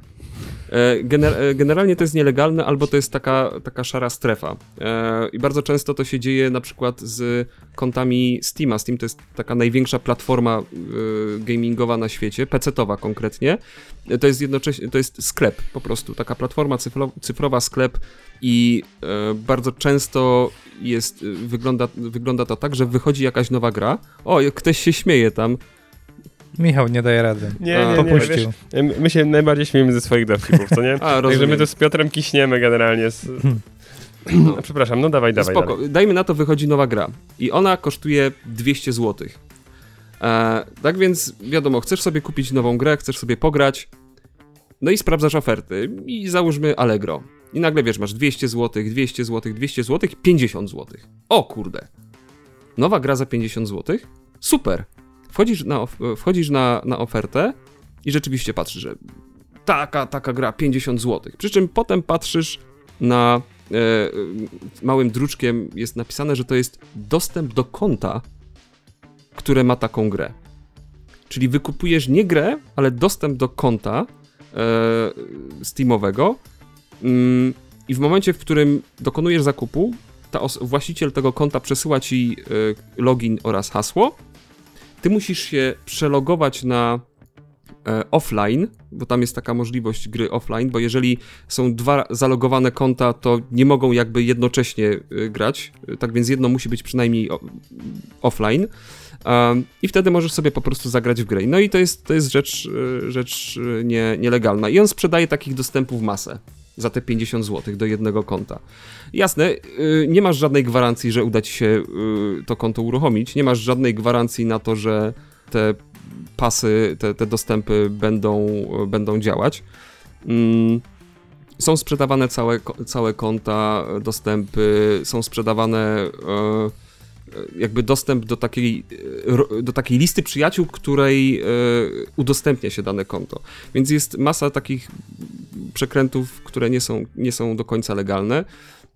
E, gener e, generalnie to jest nielegalne, albo to jest taka, taka szara strefa. E, I bardzo często to się dzieje na przykład z kontami Steama. Steam to jest taka największa platforma gamingowa na świecie, PC-towa konkretnie. To jest jednocześnie, to jest sklep po prostu, taka platforma cyfro cyfrowa, sklep i bardzo często jest, wygląda, wygląda to tak, że wychodzi jakaś nowa gra. O, ktoś się śmieje tam. Michał nie daje rady. Nie, nie, nie, Popuścił. wiesz, my się najbardziej śmiejemy ze swoich dowcipów, co nie? A, Także my to z Piotrem kiśniemy generalnie. Z... No, przepraszam, no dawaj, dawaj. Spoko, dalej. dajmy na to wychodzi nowa gra i ona kosztuje 200 zł. E, tak więc wiadomo, chcesz sobie kupić nową grę, chcesz sobie pograć, no i sprawdzasz oferty i załóżmy Allegro. I nagle wiesz, masz 200 zł, 200 zł, 200 zł, 50 zł. O kurde. Nowa gra za 50 zł? Super. Wchodzisz na, wchodzisz na, na ofertę i rzeczywiście patrzysz, że taka, taka gra 50 zł. Przy czym potem patrzysz na e, małym druczkiem jest napisane, że to jest dostęp do konta, które ma taką grę. Czyli wykupujesz nie grę, ale dostęp do konta e, Steamowego mm, i w momencie, w którym dokonujesz zakupu, ta właściciel tego konta przesyła ci e, login oraz hasło. Ty musisz się przelogować na e, offline, bo tam jest taka możliwość gry offline, bo jeżeli są dwa zalogowane konta, to nie mogą jakby jednocześnie y, grać, Y, tak więc jedno musi być przynajmniej offline. I wtedy możesz sobie po prostu zagrać w grę. No i to jest, to jest rzecz, rzecz nie, nielegalna. I on sprzedaje takich dostępów masę za te 50 zł do jednego konta. Jasne, y, nie masz żadnej gwarancji, że uda ci się y, to konto uruchomić, nie masz żadnej gwarancji na to, że te pasy, te, te dostępy będą, będą działać. Mm, Są sprzedawane całe, całe konta, dostępy, są sprzedawane e, jakby dostęp do takiej, e, do takiej listy przyjaciół, której e, udostępnia się dane konto. Więc jest masa takich przekrętów, które nie są, nie są do końca legalne.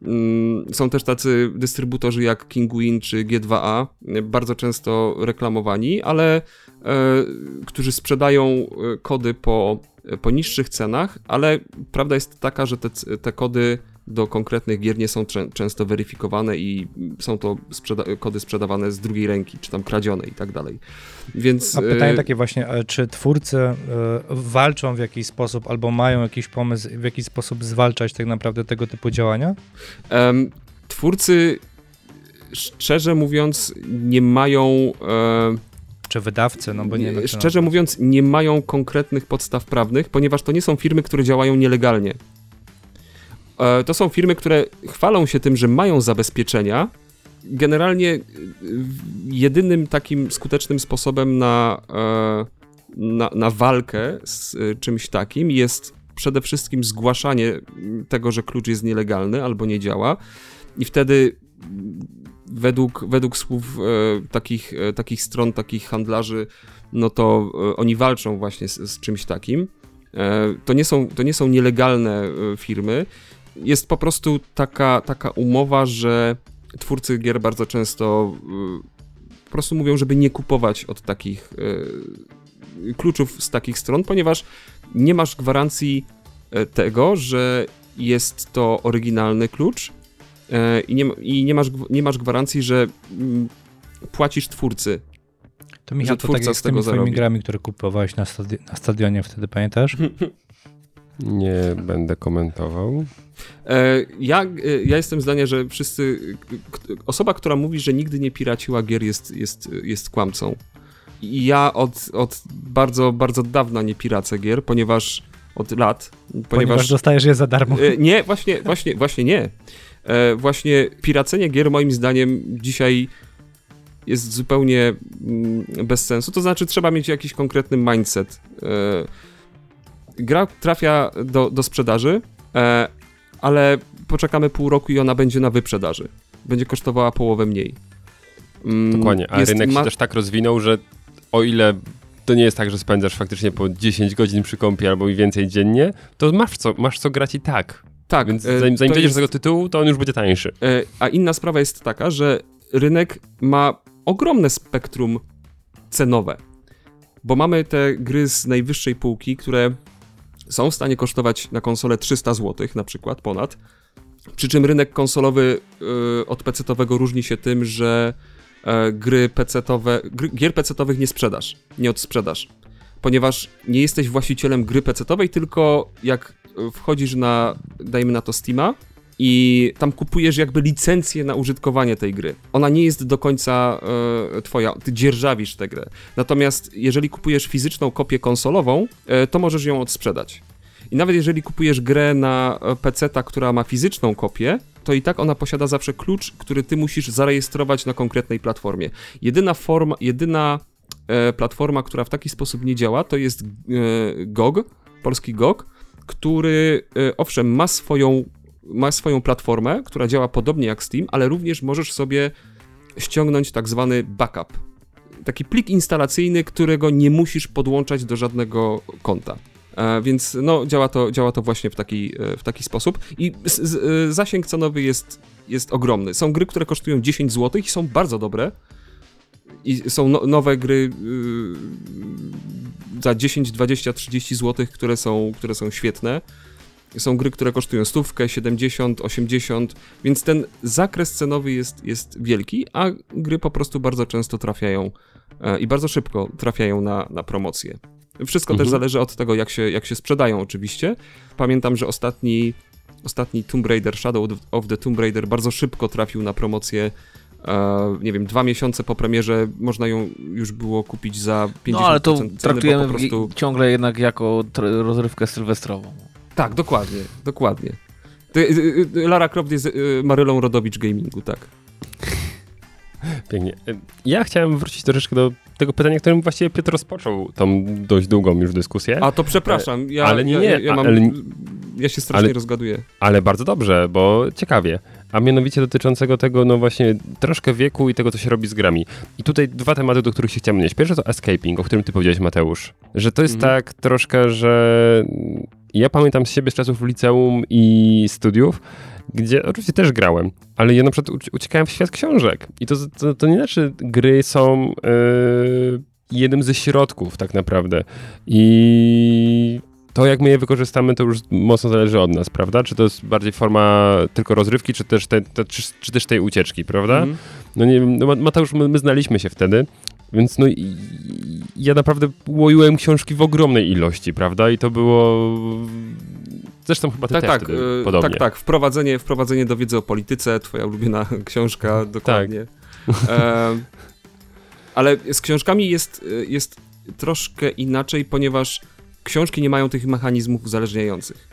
Mm, Są też tacy dystrybutorzy jak Kinguin czy G2A, e, bardzo często reklamowani, ale e, którzy sprzedają e, kody po, po niższych cenach, ale prawda jest taka, że te, te kody do konkretnych gier nie są czę- często weryfikowane i są to sprzeda- kody sprzedawane z drugiej ręki, czy tam kradzione i tak dalej. Więc A pytanie e, takie właśnie, e, czy twórcy e, walczą w jakiś sposób albo mają jakiś pomysł, w jaki sposób zwalczać tak naprawdę tego typu działania? Twórcy, szczerze mówiąc, nie mają. E, Czy wydawcy, no bo nie to szczerze mówiąc, nie mają konkretnych podstaw prawnych, ponieważ to nie są firmy, które działają nielegalnie. E, to są firmy, które chwalą się tym, że mają zabezpieczenia. Generalnie e, jedynym takim skutecznym sposobem na, e, na, na walkę z czymś takim jest przede wszystkim zgłaszanie m, tego, że klucz jest nielegalny albo nie działa. I wtedy m, według, według słów takich, takich stron, takich handlarzy, no to oni walczą właśnie z, z czymś takim. To, nie są, to nie są nielegalne firmy. Jest po prostu taka, taka umowa, że twórcy gier bardzo często e, po prostu mówią, żeby nie kupować od takich e, kluczów z takich stron, ponieważ nie masz gwarancji e, tego, że jest to oryginalny klucz e, i nie, i nie, masz, nie masz gwarancji, że mm, płacisz twórcy. To Michał, to twórca tak jak z z tymi tego zarobi. grami, które kupowałeś na, stadi- na stadionie wtedy, pamiętasz? Nie będę komentował. E, ja, e, ja jestem zdania, że wszyscy. Osoba, która mówi, że nigdy nie piraciła gier, jest, jest, jest kłamcą. I ja od, od bardzo, bardzo dawna nie piracę gier, ponieważ od lat. Ponieważ, Ponieważ. dostajesz je za darmo. E, nie, właśnie, właśnie, właśnie nie. Właśnie piracenie gier, moim zdaniem, dzisiaj jest zupełnie mm, bez sensu. To znaczy, trzeba mieć jakiś konkretny mindset. Gra trafia do, do sprzedaży, e, ale poczekamy pół roku i ona będzie na wyprzedaży. Będzie kosztowała połowę mniej. Mm, Dokładnie, a rynek ma- się też tak rozwinął, że o ile to nie jest tak, że spędzasz faktycznie po 10 godzin przy kąpie albo i więcej dziennie, to masz co, masz co grać i tak. Tak, Więc e, zanim, zanim dojdziesz jest- do tego tytułu, to on już będzie tańszy. E, A inna sprawa jest taka, że rynek ma ogromne spektrum cenowe. Bo mamy te gry z najwyższej półki, które są w stanie kosztować na konsolę 300 zł, na przykład ponad. Przy czym rynek konsolowy y, od PC-owego różni się tym, że e, gry PC-owe, gier PC-owych nie sprzedasz, nie odsprzedasz. Ponieważ nie jesteś właścicielem gry PC-owej, tylko jak e, wchodzisz na, dajmy na to Steama, i tam kupujesz jakby licencję na użytkowanie tej gry. Ona nie jest do końca e, twoja, ty dzierżawisz tę grę. Natomiast jeżeli kupujesz fizyczną kopię konsolową, e, to możesz ją odsprzedać. I nawet jeżeli kupujesz grę na PC, która ma fizyczną kopię, to i tak ona posiada zawsze klucz, który ty musisz zarejestrować na konkretnej platformie. Jedyna forma, jedyna e, platforma, która w taki sposób nie działa, to jest e, GOG, polski GOG, który e, owszem ma swoją ma swoją platformę, która działa podobnie jak Steam, ale również możesz sobie ściągnąć tak zwany backup. Taki plik instalacyjny, którego nie musisz podłączać do żadnego konta. E, więc no, działa, to, działa to właśnie w taki, e, w taki sposób. I z, z, e, zasięg cenowy jest, jest ogromny. Są gry, które kosztują 10 zł i są bardzo dobre. I są no, nowe gry yy, za 10, 20, 30 zł, które są, które są świetne. Są gry, które kosztują stówkę, 70, 80, więc ten zakres cenowy jest, jest wielki, a gry po prostu bardzo często trafiają e, i bardzo szybko trafiają na, na promocję. Wszystko mhm. też zależy od tego, jak się, jak się sprzedają oczywiście. Pamiętam, że ostatni, ostatni Tomb Raider, Shadow of the Tomb Raider bardzo szybko trafił na promocję e, nie wiem, dwa miesiące po premierze można ją już było kupić za 50% No ale to ceny, traktujemy prostu... ciągle jednak jako rozrywkę sylwestrową. Tak, dokładnie, dokładnie. Ty, y, y, Lara Croft jest y, Marylą Rodowicz gamingu, tak. Pięknie. Ja chciałem wrócić troszeczkę do tego pytania, którym właściwie Piotr rozpoczął tą dość długą już dyskusję. A to przepraszam, ja, ale nie, ja, ja, mam, ale, ja się strasznie ale, rozgaduję. Ale bardzo dobrze, bo ciekawie. A mianowicie dotyczącego tego, no właśnie, troszkę wieku i tego, co się robi z grami. I tutaj dwa tematy, do których się chciałem odnieść. Pierwszy to escaping, o którym ty powiedziałeś, Mateusz. Że to jest mhm. tak troszkę, że ja pamiętam z siebie z czasów liceum i studiów, gdzie oczywiście też grałem, ale ja na przykład uciekałem w świat książek. I to, to, to nie znaczy, gry są yy, jednym ze środków tak naprawdę. I to, jak my je wykorzystamy, to już mocno zależy od nas, prawda? Czy to jest bardziej forma tylko rozrywki, czy też, te, te czy, czy, też tej ucieczki, prawda? Mm. No nie wiem, no Mateusz, my, my znaliśmy się wtedy, więc no i, ja naprawdę łoiłem książki w ogromnej ilości, prawda? I to było... Zresztą chyba tak, też tak, yy, podobnie. Tak, tak. Wprowadzenie, wprowadzenie do wiedzy o polityce, twoja ulubiona książka, dokładnie. Tak. E, ale z książkami jest, jest troszkę inaczej, ponieważ książki nie mają tych mechanizmów uzależniających.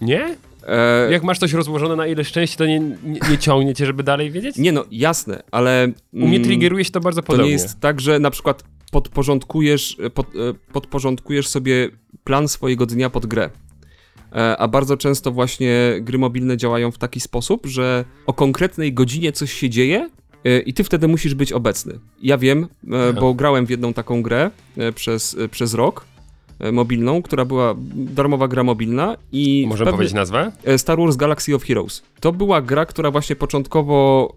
Nie? E... Jak masz coś rozłożone na ile szczęście, to nie, nie, nie ciągnie cię, żeby dalej wiedzieć? Nie no, jasne, ale... U mnie triggeruje się to bardzo podobnie. To nie jest tak, że na przykład podporządkujesz, pod, e, podporządkujesz sobie plan swojego dnia pod grę. E, a bardzo często właśnie gry mobilne działają w taki sposób, że o konkretnej godzinie coś się dzieje e, i ty wtedy musisz być obecny. Ja wiem, bo grałem w jedną taką grę przez, przez rok mobilną, która była darmowa gra mobilna i... Możemy pewny... powiedzieć nazwę? Star Wars Galaxy of Heroes. To była gra, która właśnie początkowo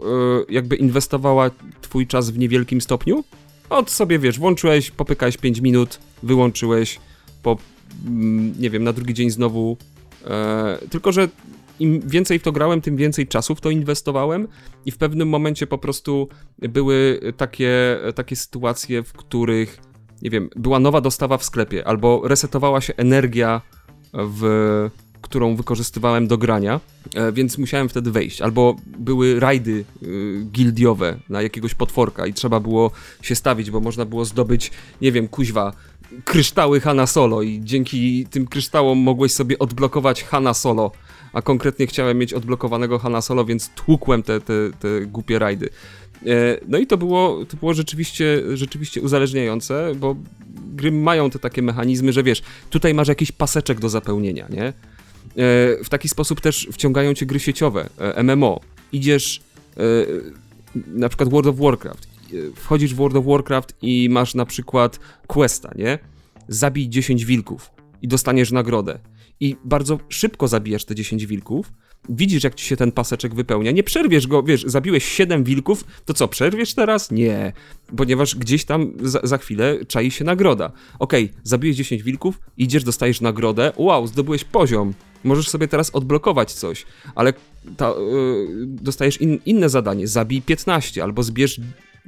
jakby inwestowała twój czas w niewielkim stopniu, od sobie, wiesz, włączyłeś, popykałeś 5 minut, wyłączyłeś, po, mm, nie wiem, na drugi dzień znowu. E, tylko, że im więcej w to grałem, tym więcej czasu w to inwestowałem i w pewnym momencie po prostu były takie, takie sytuacje, w których, nie wiem, była nowa dostawa w sklepie albo resetowała się energia w którą wykorzystywałem do grania, e, więc musiałem wtedy wejść. Albo były rajdy y, gildiowe na jakiegoś potworka i trzeba było się stawić, bo można było zdobyć, nie wiem, kuźwa, kryształy Hanna Solo i dzięki tym kryształom mogłeś sobie odblokować Hanna Solo, a konkretnie chciałem mieć odblokowanego Hanna Solo, więc tłukłem te, te, te głupie rajdy. E, no i to było, to było rzeczywiście, rzeczywiście uzależniające, bo gry mają te takie mechanizmy, że wiesz, tutaj masz jakiś paseczek do zapełnienia, nie? E, w taki sposób też wciągają cię gry sieciowe, e, MMO. Idziesz na przykład World of Warcraft. Wchodzisz w World of Warcraft i masz na przykład questa, nie? Zabij 10 wilków i dostaniesz nagrodę. I bardzo szybko zabijasz te 10 wilków, widzisz, jak ci się ten paseczek wypełnia, nie przerwiesz go, wiesz, zabiłeś 7 wilków, to co, przerwiesz teraz? Nie, ponieważ gdzieś tam za, za chwilę czai się nagroda. Okej, zabiłeś 10 wilków, idziesz, dostajesz nagrodę, wow, zdobyłeś poziom, możesz sobie teraz odblokować coś, ale ta, yy, dostajesz in, inne zadanie, zabij 15 albo zbierz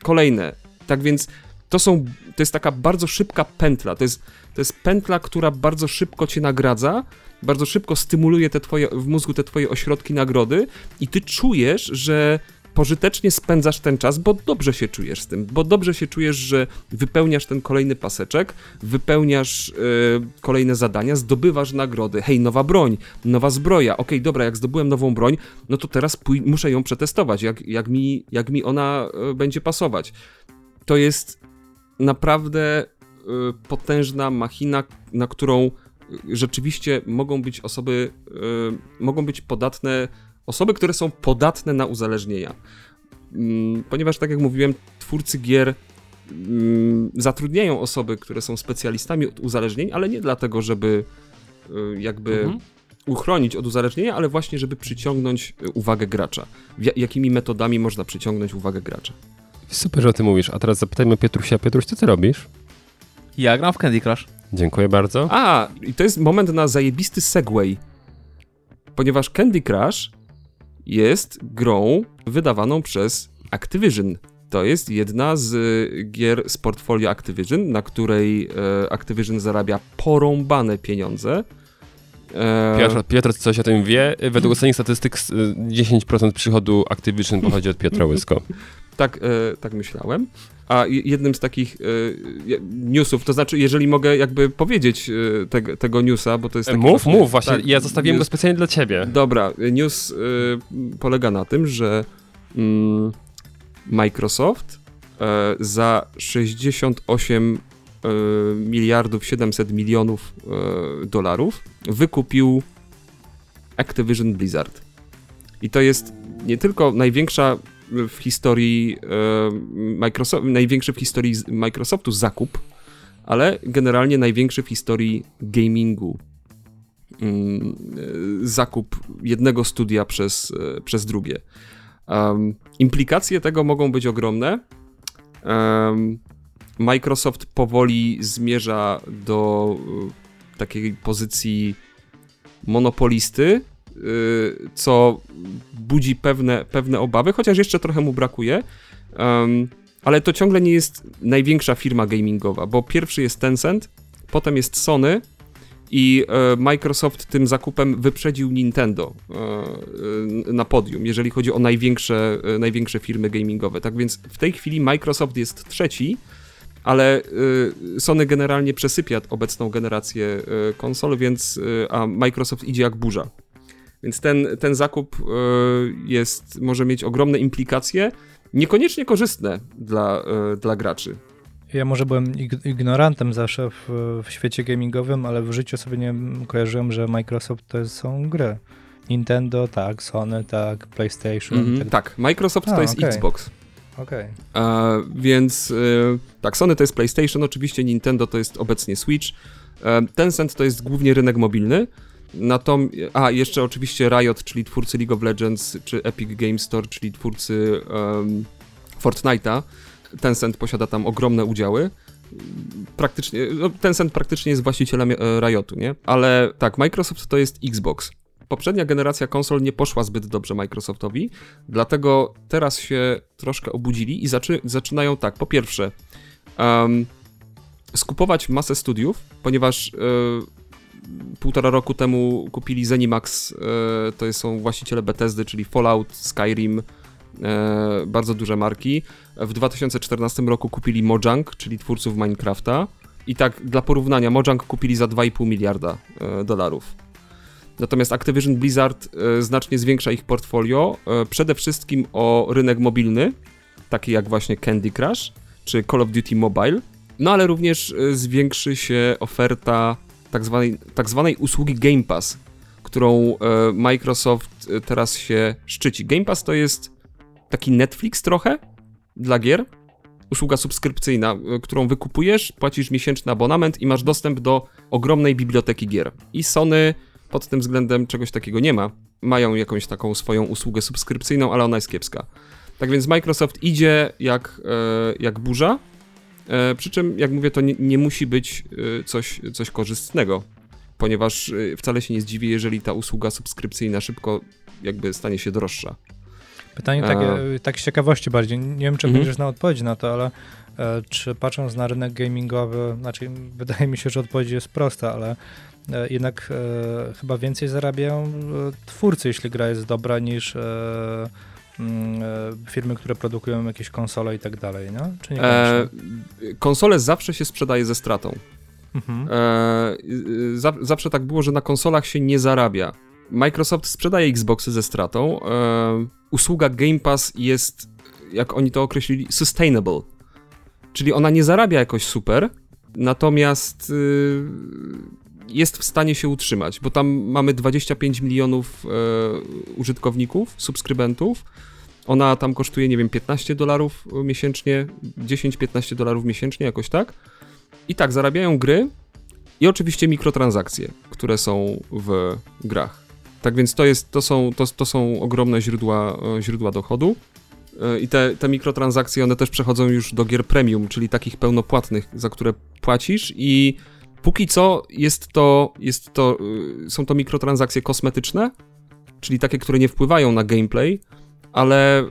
kolejne. Tak więc to są, to jest taka bardzo szybka pętla, to jest, to jest pętla, która bardzo szybko cię nagradza, bardzo szybko stymuluje te twoje, w mózgu te twoje ośrodki nagrody i ty czujesz, że pożytecznie spędzasz ten czas, bo dobrze się czujesz z tym, bo dobrze się czujesz, że wypełniasz ten kolejny paseczek, wypełniasz yy, kolejne zadania, zdobywasz nagrody. Hej, nowa broń, nowa zbroja. Okej, dobra, jak zdobyłem nową broń, no to teraz muszę ją przetestować, jak, jak, mi, jak mi ona yy, będzie pasować. To jest naprawdę yy, potężna machina, na którą rzeczywiście mogą być osoby, y, mogą być podatne, osoby, które są podatne na uzależnienia. Mm, ponieważ, tak jak mówiłem, twórcy gier mm, zatrudniają osoby, które są specjalistami od uzależnień, ale nie dlatego, żeby y, jakby Mhm. uchronić od uzależnienia, ale właśnie, żeby przyciągnąć y, uwagę gracza. W, jakimi metodami można przyciągnąć uwagę gracza? Super, że o tym mówisz. A teraz zapytajmy Pietrusia. Pietruś, co ty robisz? Ja gram w Candy Crush. Dziękuję bardzo. A, i to jest moment na zajebisty segway. Ponieważ Candy Crush jest grą wydawaną przez Activision. To jest jedna z y, gier z portfolio Activision, na której e, Activision zarabia porąbane pieniądze. E, Piotr, Piotr coś o tym wie. Według ostatnich statystyk s- 10% przychodu Activision pochodzi od Piotra Łysko. Tak, e, tak myślałem. A je- jednym z takich e, newsów, to znaczy, jeżeli mogę jakby powiedzieć e, tego, tego newsa, bo to jest taki Mów, właśnie- mów, właśnie. tak, ja zostawiłem go news- specjalnie dla ciebie. Dobra, news y, polega na tym, że mm, Microsoft e, za 68 e, miliardów 700 milionów e, dolarów wykupił Activision Blizzard. I to jest nie tylko największa w historii e, Microsoft, największy w historii Microsoftu zakup, ale generalnie największy w historii gamingu mm, e, zakup jednego studia przez, e, przez drugie. Um, implikacje tego mogą być ogromne. Um, Microsoft powoli zmierza do e, takiej pozycji monopolisty, e, co budzi pewne, pewne obawy, chociaż jeszcze trochę mu brakuje. Ale to ciągle nie jest największa firma gamingowa, bo pierwszy jest Tencent, potem jest Sony, i e, Microsoft tym zakupem wyprzedził Nintendo e, e, na podium, jeżeli chodzi o największe, największe firmy gamingowe. Tak więc w tej chwili Microsoft jest trzeci, ale e, Sony generalnie przesypia obecną generację e, konsol, więc e, a Microsoft idzie jak burza. Więc ten, ten zakup jest, może mieć ogromne implikacje, niekoniecznie korzystne dla, dla graczy. Ja może byłem ig- ignorantem zawsze w, w świecie gamingowym, ale w życiu sobie nie kojarzyłem, że Microsoft to są gry. Nintendo, tak, Sony, tak, PlayStation. Mhm, tak. tak, Microsoft A, to jest okej. Xbox. Okej. E, więc e, tak, Sony to jest PlayStation, oczywiście Nintendo to jest obecnie Switch. E, Tencent to jest głównie rynek mobilny. Natom a, jeszcze oczywiście Riot, czyli twórcy League of Legends, czy Epic Games Store, czyli twórcy um, Fortnite'a. Tencent posiada tam ogromne udziały. Praktycznie, no, Tencent praktycznie jest właścicielem e, Riotu, nie? Ale tak, Microsoft to jest Xbox. Poprzednia generacja konsol nie poszła zbyt dobrze Microsoftowi, dlatego teraz się troszkę obudzili i zaczy, zaczynają tak. Po pierwsze, em, skupować masę studiów, ponieważ e, półtora roku temu kupili Zenimax, e, to są właściciele Bethesdy, czyli Fallout, Skyrim, e, bardzo duże marki. W 2014 roku kupili Mojang, czyli twórców Minecrafta. I tak dla porównania, Mojang kupili za 2,5 miliarda dolarów. Natomiast Activision Blizzard e, znacznie zwiększa ich portfolio, e, przede wszystkim o rynek mobilny, taki jak właśnie Candy Crush czy Call of Duty Mobile, no ale również e, zwiększy się oferta tak zwanej, tak zwanej usługi Game Pass, którą Microsoft teraz się szczyci. Game Pass to jest taki Netflix trochę dla gier, usługa subskrypcyjna, którą wykupujesz, płacisz miesięczny abonament i masz dostęp do ogromnej biblioteki gier. I Sony pod tym względem czegoś takiego nie ma. mają jakąś taką swoją usługę subskrypcyjną, ale ona jest kiepska. Tak więc Microsoft idzie jak, e, jak burza, e, przy czym, jak mówię, to nie, nie musi być e, coś, coś korzystnego, ponieważ wcale się nie zdziwi, jeżeli ta usługa subskrypcyjna szybko jakby stanie się droższa. Pytanie takie, tak z ciekawości bardziej, nie wiem czy Mhm. będziesz na odpowiedź na to, ale czy patrząc na rynek gamingowy, znaczy wydaje mi się, że odpowiedź jest prosta, ale jednak e, chyba więcej zarabiają e, twórcy, jeśli gra jest dobra, niż e, mm, e, firmy, które produkują jakieś konsole i tak dalej, no? Czy nie? E, konsole zawsze się sprzedaje ze stratą. mhm. E, za, zawsze tak było, że na konsolach się nie zarabia. Microsoft sprzedaje Xboxy ze stratą. E, usługa Game Pass jest, jak oni to określili, sustainable. Czyli ona nie zarabia jakoś super, natomiast y, jest w stanie się utrzymać, bo tam mamy 25 milionów e, użytkowników, subskrybentów. Ona tam kosztuje, nie wiem, 15 dolarów miesięcznie, 10-15 dolarów miesięcznie, jakoś tak. I tak, zarabiają gry i oczywiście mikrotransakcje, które są w grach. Tak więc to, jest, to, są, to, to są ogromne źródła, e, źródła dochodu. E, I te, te mikrotransakcje, one też przechodzą już do gier premium, czyli takich pełnopłatnych, za które płacisz i póki co jest to, jest to, y, są to mikrotransakcje kosmetyczne, czyli takie, które nie wpływają na gameplay, ale y,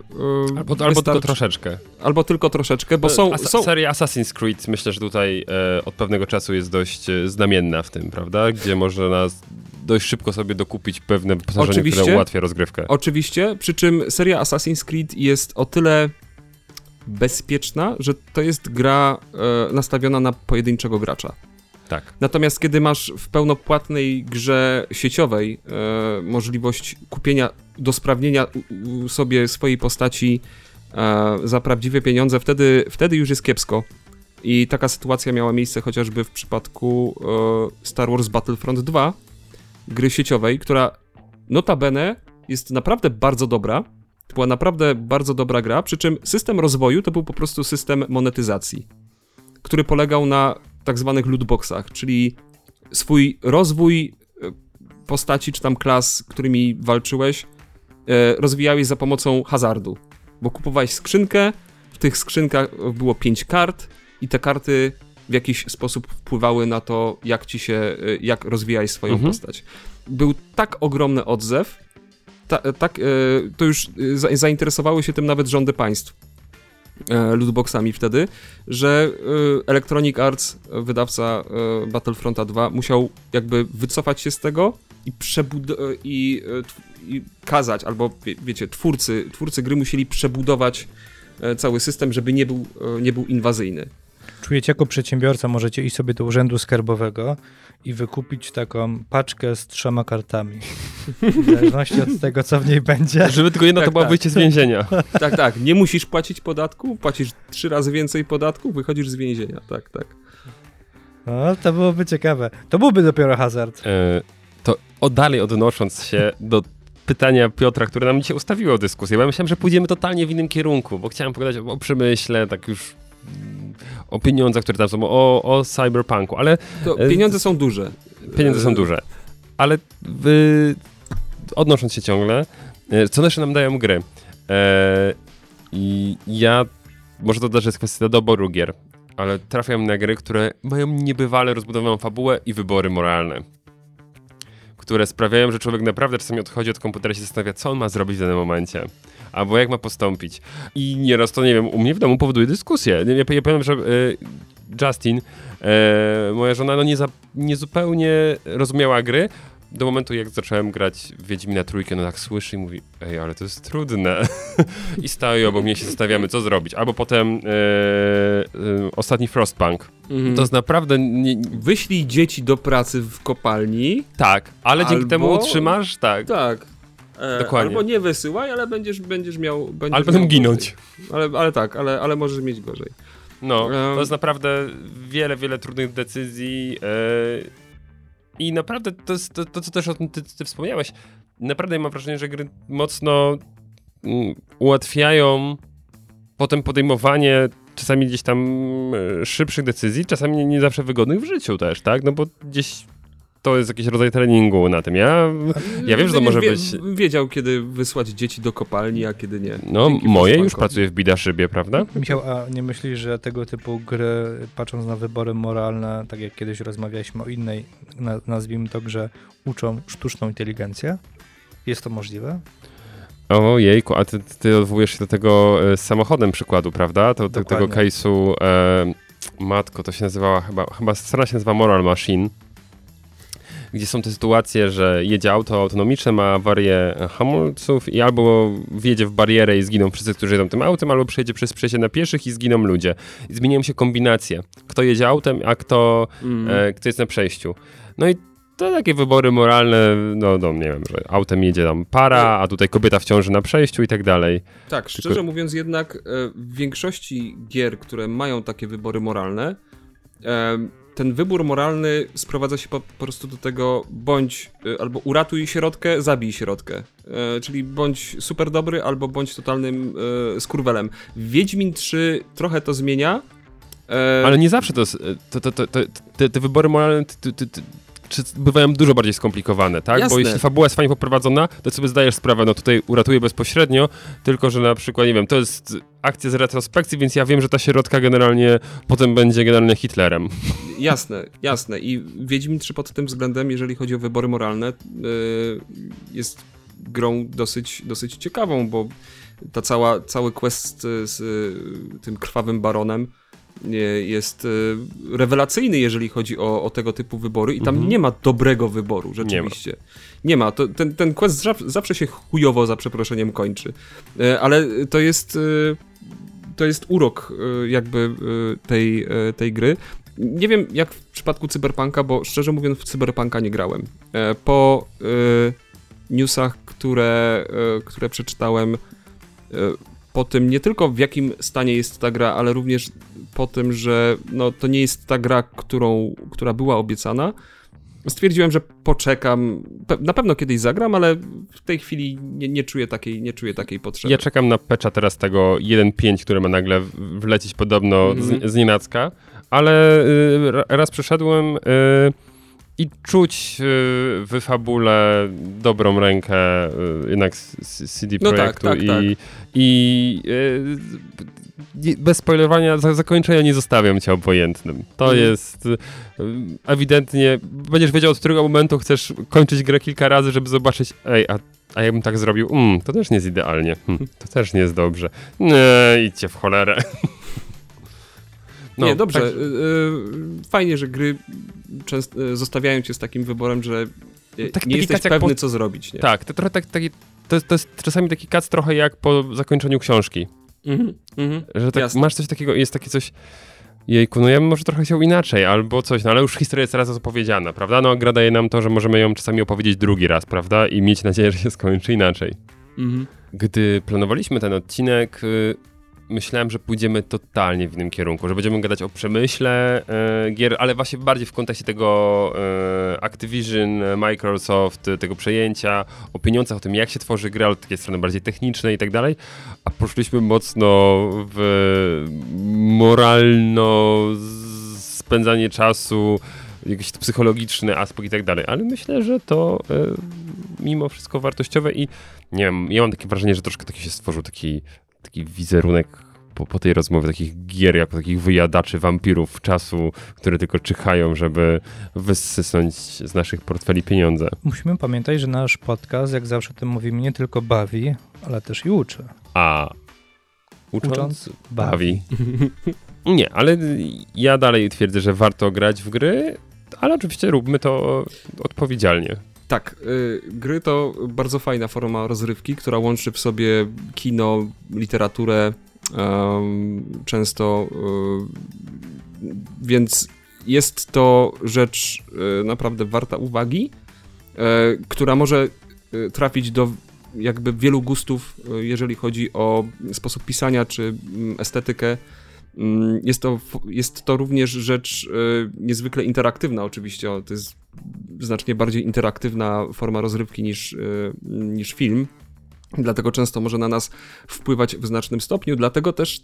Albo, albo tylko troszeczkę. albo tylko troszeczkę, bo są, Asa- są Seria Assassin's Creed myślę, że tutaj e, od pewnego czasu jest dość e, znamienna w tym, prawda? Gdzie można dość szybko sobie dokupić pewne wyposażenie, Oczywiście. które ułatwia rozgrywkę. Oczywiście, przy czym seria Assassin's Creed jest o tyle bezpieczna, że to jest gra e, nastawiona na pojedynczego gracza. Tak. Natomiast kiedy masz w pełnopłatnej grze sieciowej e, możliwość kupienia, dosprawnienia sobie swojej postaci e, za prawdziwe pieniądze, wtedy, wtedy już jest kiepsko. I taka sytuacja miała miejsce chociażby w przypadku e, Star Wars Battlefront 2, gry sieciowej, która notabene jest naprawdę bardzo dobra. To była naprawdę bardzo dobra gra, przy czym system rozwoju to był po prostu system monetyzacji, który polegał na tak zwanych lootboxach, czyli swój rozwój e, postaci czy tam klas, którymi walczyłeś, e, rozwijałeś za pomocą hazardu. Bo kupowałeś skrzynkę, w tych skrzynkach było pięć kart i te karty w jakiś sposób wpływały na to, jak ci się, e, jak rozwijałeś swoją Mhm. postać. Był tak ogromny odzew, ta, tak, to już za, zainteresowały się tym nawet rządy państw lootboxami wtedy, że e, Electronic Arts, e, wydawca e, Battlefronta 2, musiał jakby wycofać się z tego i przebud- e, i, e, i kazać, albo wie, wiecie, twórcy, twórcy gry musieli przebudować e, cały system, żeby nie był, e, nie był inwazyjny. Czujecie jako przedsiębiorca, możecie iść sobie do urzędu skarbowego i wykupić taką paczkę z trzema kartami. W zależności od tego, co w niej będzie. Żeby tylko jedna Tak, to była tak. wyjście z więzienia. Tak, tak, nie musisz płacić podatku, płacisz trzy razy więcej podatku, wychodzisz z więzienia, tak, tak. No, to byłoby ciekawe. To byłby dopiero hazard. E, to o, dalej odnosząc się do pytania Piotra, które nam dzisiaj ustawiło dyskusję, bo ja myślałem, że pójdziemy totalnie w innym kierunku, bo chciałem pogadać o, o przemyśle, tak już o pieniądzach, które tam są, o, o cyberpunku, ale To E, pieniądze są duże. pieniądze są E, duże. Ale wy, odnosząc się ciągle, e, co jeszcze nam dają gry? I ja, może to też jest kwestia doboru gier, ale trafiam na gry, które mają niebywale rozbudowaną fabułę i wybory moralne. Które sprawiają, że człowiek naprawdę czasami odchodzi od komputera i się zastanawia, co on ma zrobić w danym momencie. Albo jak ma postąpić. I nieraz to, nie wiem, u mnie w domu powoduje dyskusję. Ja, ja powiem, że e, Justin, e, moja żona, no nie, za, nie zupełnie rozumiała gry, do momentu jak zacząłem grać w Wiedźmina trójkę, no tak słyszy i mówi, ej, ale to jest trudne. I stoi obok mnie się zastanawiamy, co zrobić. Albo potem e, e, ostatni Frostpunk. Mhm. To jest naprawdę, nie, Wyślij dzieci do pracy w kopalni. tak, ale dzięki Albo- temu utrzymasz, tak. Tak. E, Dokładnie. Albo nie wysyłaj, ale będziesz, będziesz miał. Będziesz Ale będą ginąć. Ale, ale tak, ale, ale możesz mieć gorzej. No, Em. to jest naprawdę wiele, wiele trudnych decyzji e, i naprawdę to, jest, to, to co też o tym ty, ty wspomniałeś, naprawdę mam wrażenie, że gry mocno mm, ułatwiają potem podejmowanie czasami gdzieś tam e, szybszych decyzji, czasami nie, nie zawsze wygodnych w życiu też, tak? No bo gdzieś to jest jakiś rodzaj treningu na tym. Ja, ja wiem, że to może Wie- być... Wiedział, kiedy wysłać dzieci do kopalni, a kiedy nie. No, Dzięki moje już pracuje w Bidaszybie, prawda? Michał, a nie myślisz, że tego typu gry, patrząc na wybory moralne, tak jak kiedyś rozmawialiśmy o innej, na, nazwijmy to grze, uczą sztuczną inteligencję? Jest to możliwe? Ojejku, a ty, ty odwołujesz się do tego e, z samochodem przykładu, prawda? To, to, tego case'u, e, matko, to się nazywała chyba, chyba strona się nazywa Moral Machine, gdzie są te sytuacje, że jedzie auto autonomiczne, ma awarię hamulców i albo wjedzie w barierę i zginą wszyscy, którzy jedą tym autem, albo przejdzie przez przejście na pieszych i zginą ludzie. I zmieniają się kombinacje. Kto jedzie autem, a kto, Mm. e, kto jest na przejściu. No i to takie wybory moralne, no, no nie wiem, że autem jedzie tam para, a tutaj kobieta w ciąży na przejściu i tak dalej. Tak, szczerze Tylko- mówiąc jednak e, w większości gier, które mają takie wybory moralne, e, ten wybór moralny sprowadza się po, po prostu do tego bądź e, albo uratuj środkę, zabij środkę. E, czyli bądź super dobry, albo bądź totalnym e, skurwelem. Wiedźmin 3 trochę to zmienia. E, Ale nie zawsze to, to, to, to, te, te wybory moralne ty, ty, ty, czy bywają dużo bardziej skomplikowane, tak? Jasne. Bo jeśli fabuła jest fajnie poprowadzona, to sobie zdajesz sprawę, no tutaj uratuję bezpośrednio, tylko że na przykład, nie wiem, to jest akcja z retrospekcji, więc ja wiem, że ta środka generalnie potem będzie generalnie Hitlerem. Jasne, jasne. I Wiedźmin 3 pod tym względem, jeżeli chodzi o wybory moralne, yy, jest grą dosyć, dosyć ciekawą, bo ta cała, cały quest y, z y, tym krwawym baronem y, jest y, rewelacyjny, jeżeli chodzi o, o tego typu wybory i tam Mhm. nie ma dobrego wyboru, rzeczywiście. Nie ma. To, ten, ten quest zaw- zawsze się chujowo, za przeproszeniem, kończy. Y, Ale to jest... To jest urok jakby tej, tej gry. Nie wiem jak w przypadku Cyberpunka, bo szczerze mówiąc w Cyberpunka nie grałem. E, Po newsach, które, które przeczytałem, po tym nie tylko w jakim stanie jest ta gra, ale również po tym, że no, to nie jest ta gra, którą, która była obiecana, stwierdziłem, że poczekam. Pe- Na pewno kiedyś zagram, ale w tej chwili nie, nie, czuję, takiej, nie czuję takiej potrzeby. Ja czekam na patcha teraz tego 1.5, które ma nagle wlecieć podobno Mhm. z, z nienacka, ale y, ra- raz przeszedłem y, i czuć y, w fabule dobrą rękę y, jednak CD No tak, Projektu tak, i, tak. i y, bez spoilerowania za zakończenia nie zostawiam cię obojętnym. To Mhm. jest ewidentnie, będziesz wiedział od którego momentu chcesz kończyć grę kilka razy, żeby zobaczyć, ej, a a jakbym tak zrobił, mm, to też nie jest idealnie. Hm, to też nie jest dobrze. Nie, idźcie w cholerę. No, nie, dobrze. tak- y, y, fajnie, że gry często y, zostawiają cię z takim wyborem, że Tak- nie jesteś pewny, po- co zrobić. Nie? Tak, to trochę tak, taki, to, jest- to jest czasami taki kac trochę jak po zakończeniu książki. Mhm, mhm. Że tak masz coś takiego, jest takie coś, jejku, no ja bym może trochę chciał inaczej, albo coś, no ale już historia jest raz opowiedziana, prawda? No gra daje nam to, że możemy ją czasami opowiedzieć drugi raz, prawda? I mieć nadzieję, że się skończy inaczej. Mhm. Gdy planowaliśmy ten odcinek, myślałem, że pójdziemy totalnie w innym kierunku, że będziemy gadać o przemyśle y, gier, ale właśnie bardziej w kontekście tego y, Activision, Microsoft, y, tego przejęcia, o pieniądzach, o tym jak się tworzy gra, od takiej strony bardziej technicznej i tak dalej, a poszliśmy mocno w moralno spędzanie czasu, jakiś psychologiczny aspekt i tak dalej, ale myślę, że to y, mimo wszystko wartościowe i nie wiem, ja mam takie wrażenie, że troszkę taki się stworzył taki, taki wizerunek po, po tej rozmowie takich gier, jako takich wyjadaczy wampirów czasu, które tylko czyhają, żeby wysysnąć z naszych portfeli pieniądze. Musimy pamiętać, że nasz podcast, jak zawsze o tym mówimy, nie tylko bawi, ale też i uczy. A ucząc, Ucząc, bawi. Nie, ale ja dalej twierdzę, że warto grać w gry, ale oczywiście róbmy to odpowiedzialnie. Tak, y, gry to bardzo fajna forma rozrywki, która łączy w sobie kino, literaturę, em, często, y, więc jest to rzecz y, naprawdę warta uwagi, y, która może y, trafić do jakby wielu gustów, y, jeżeli chodzi o sposób pisania czy mm, estetykę. Mm, Jest to, jest to również rzecz y, niezwykle interaktywna, oczywiście. To jest znacznie bardziej interaktywna forma rozrywki niż, y, niż film. Dlatego często może na nas wpływać w znacznym stopniu. Dlatego też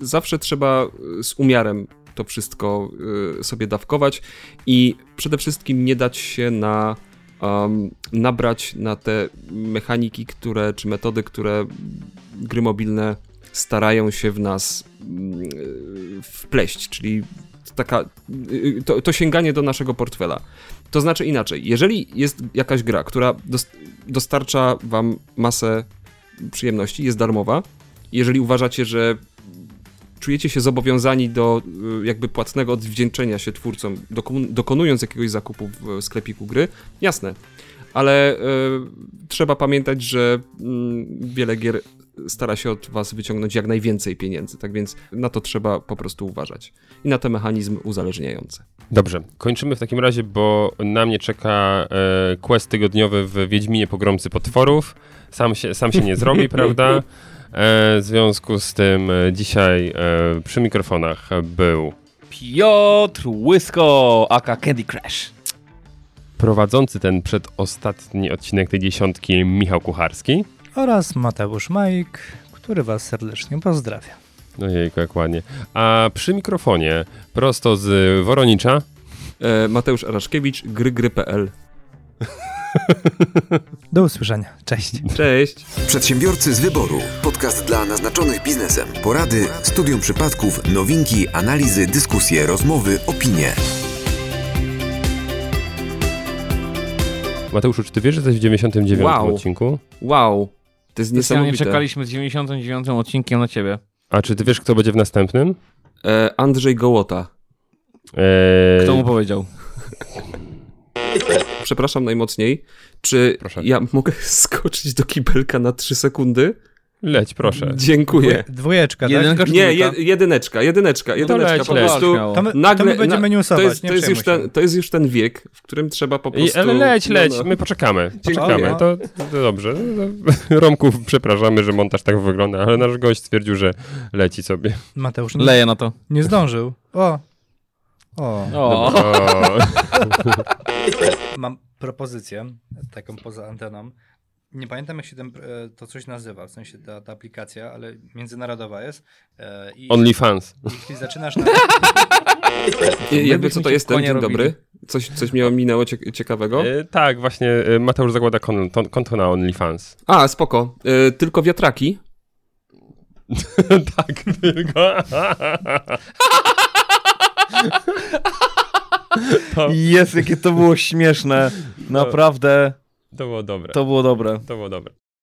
zawsze trzeba y, z umiarem to wszystko y, sobie dawkować i przede wszystkim nie dać się na um, nabrać na te mechaniki, które, czy metody, które gry mobilne starają się w nas mm, wpleść, czyli taka, y, to, to sięganie do naszego portfela. To znaczy inaczej, jeżeli jest jakaś gra, która dos- dostarcza wam masę przyjemności, jest darmowa, jeżeli uważacie, że czujecie się zobowiązani do y, jakby płatnego odwdzięczenia się twórcom, dokon- dokonując jakiegoś zakupu w sklepiku gry, jasne. Ale y, trzeba pamiętać, że mm, wiele gier stara się od was wyciągnąć jak najwięcej pieniędzy, tak więc na to trzeba po prostu uważać. I na te mechanizmy uzależniające. Dobrze, kończymy w takim razie, bo na mnie czeka e, quest tygodniowy w Wiedźminie Pogromcy Potworów. Sam się, sam się nie zrobi, prawda? E, w związku z tym e, dzisiaj e, przy mikrofonach był Piotr Łysko, aka Candy Crush. prowadzący ten przedostatni odcinek tej dziesiątki Michał Kucharski. Oraz Mateusz Majk, który was serdecznie pozdrawia. No jejku, jak ładnie. A przy mikrofonie, prosto z Woronicza, E, Mateusz Araszkiewicz, grygry.pl. Do usłyszenia. Cześć. Cześć! Przedsiębiorcy z wyboru. Podcast dla naznaczonych biznesem. Porady, studium przypadków, nowinki, analizy, dyskusje, rozmowy, opinie. Mateuszu, czy ty wiesz, że jesteś w 99 Wow. odcinku? Wow! To jest Specjalnie niesamowite. czekaliśmy z 99 odcinkiem na ciebie. A czy ty wiesz, kto będzie w następnym? E, Andrzej Gołota. Eee, Kto mu powiedział? Przepraszam najmocniej. Czy Proszę. ja mogę skoczyć do kibelka na 3 sekundy? Leć, proszę. Dziękuję. Dwójeczka, tak? Jedynka czy Nie, jedyneczka, jedyneczka, jedyneczka. leć, po leć. prostu. To my, nagle to my będziemy newsować, to jest, nie to, jest już ten, to jest już ten wiek, w którym trzeba po I, prostu... ale leć, no, leć, no. my poczekamy. Poczekamy, to, to, to dobrze. Romków przepraszamy, że montaż tak wygląda, ale nasz gość stwierdził, że leci sobie. Mateusz nie, Leję na to. nie zdążył. O. O. O. O, Mam propozycję, taką poza anteną. Nie pamiętam, jak się ten, e, to coś nazywa, w sensie ta, ta aplikacja, ale międzynarodowa jest. E, I OnlyFans. jeśli zaczynasz na... Jakby co to jest ten dzień robili. dobry? Coś, coś miało minęło cie, ciekawego? E, tak, właśnie e, Mateusz zakłada kon, to, konto na OnlyFans. A, spoko. E, tylko wiatraki. tak, tylko. to, Jest, jakie to było śmieszne. Naprawdę, to było dobre. to było dobre. To było dobre.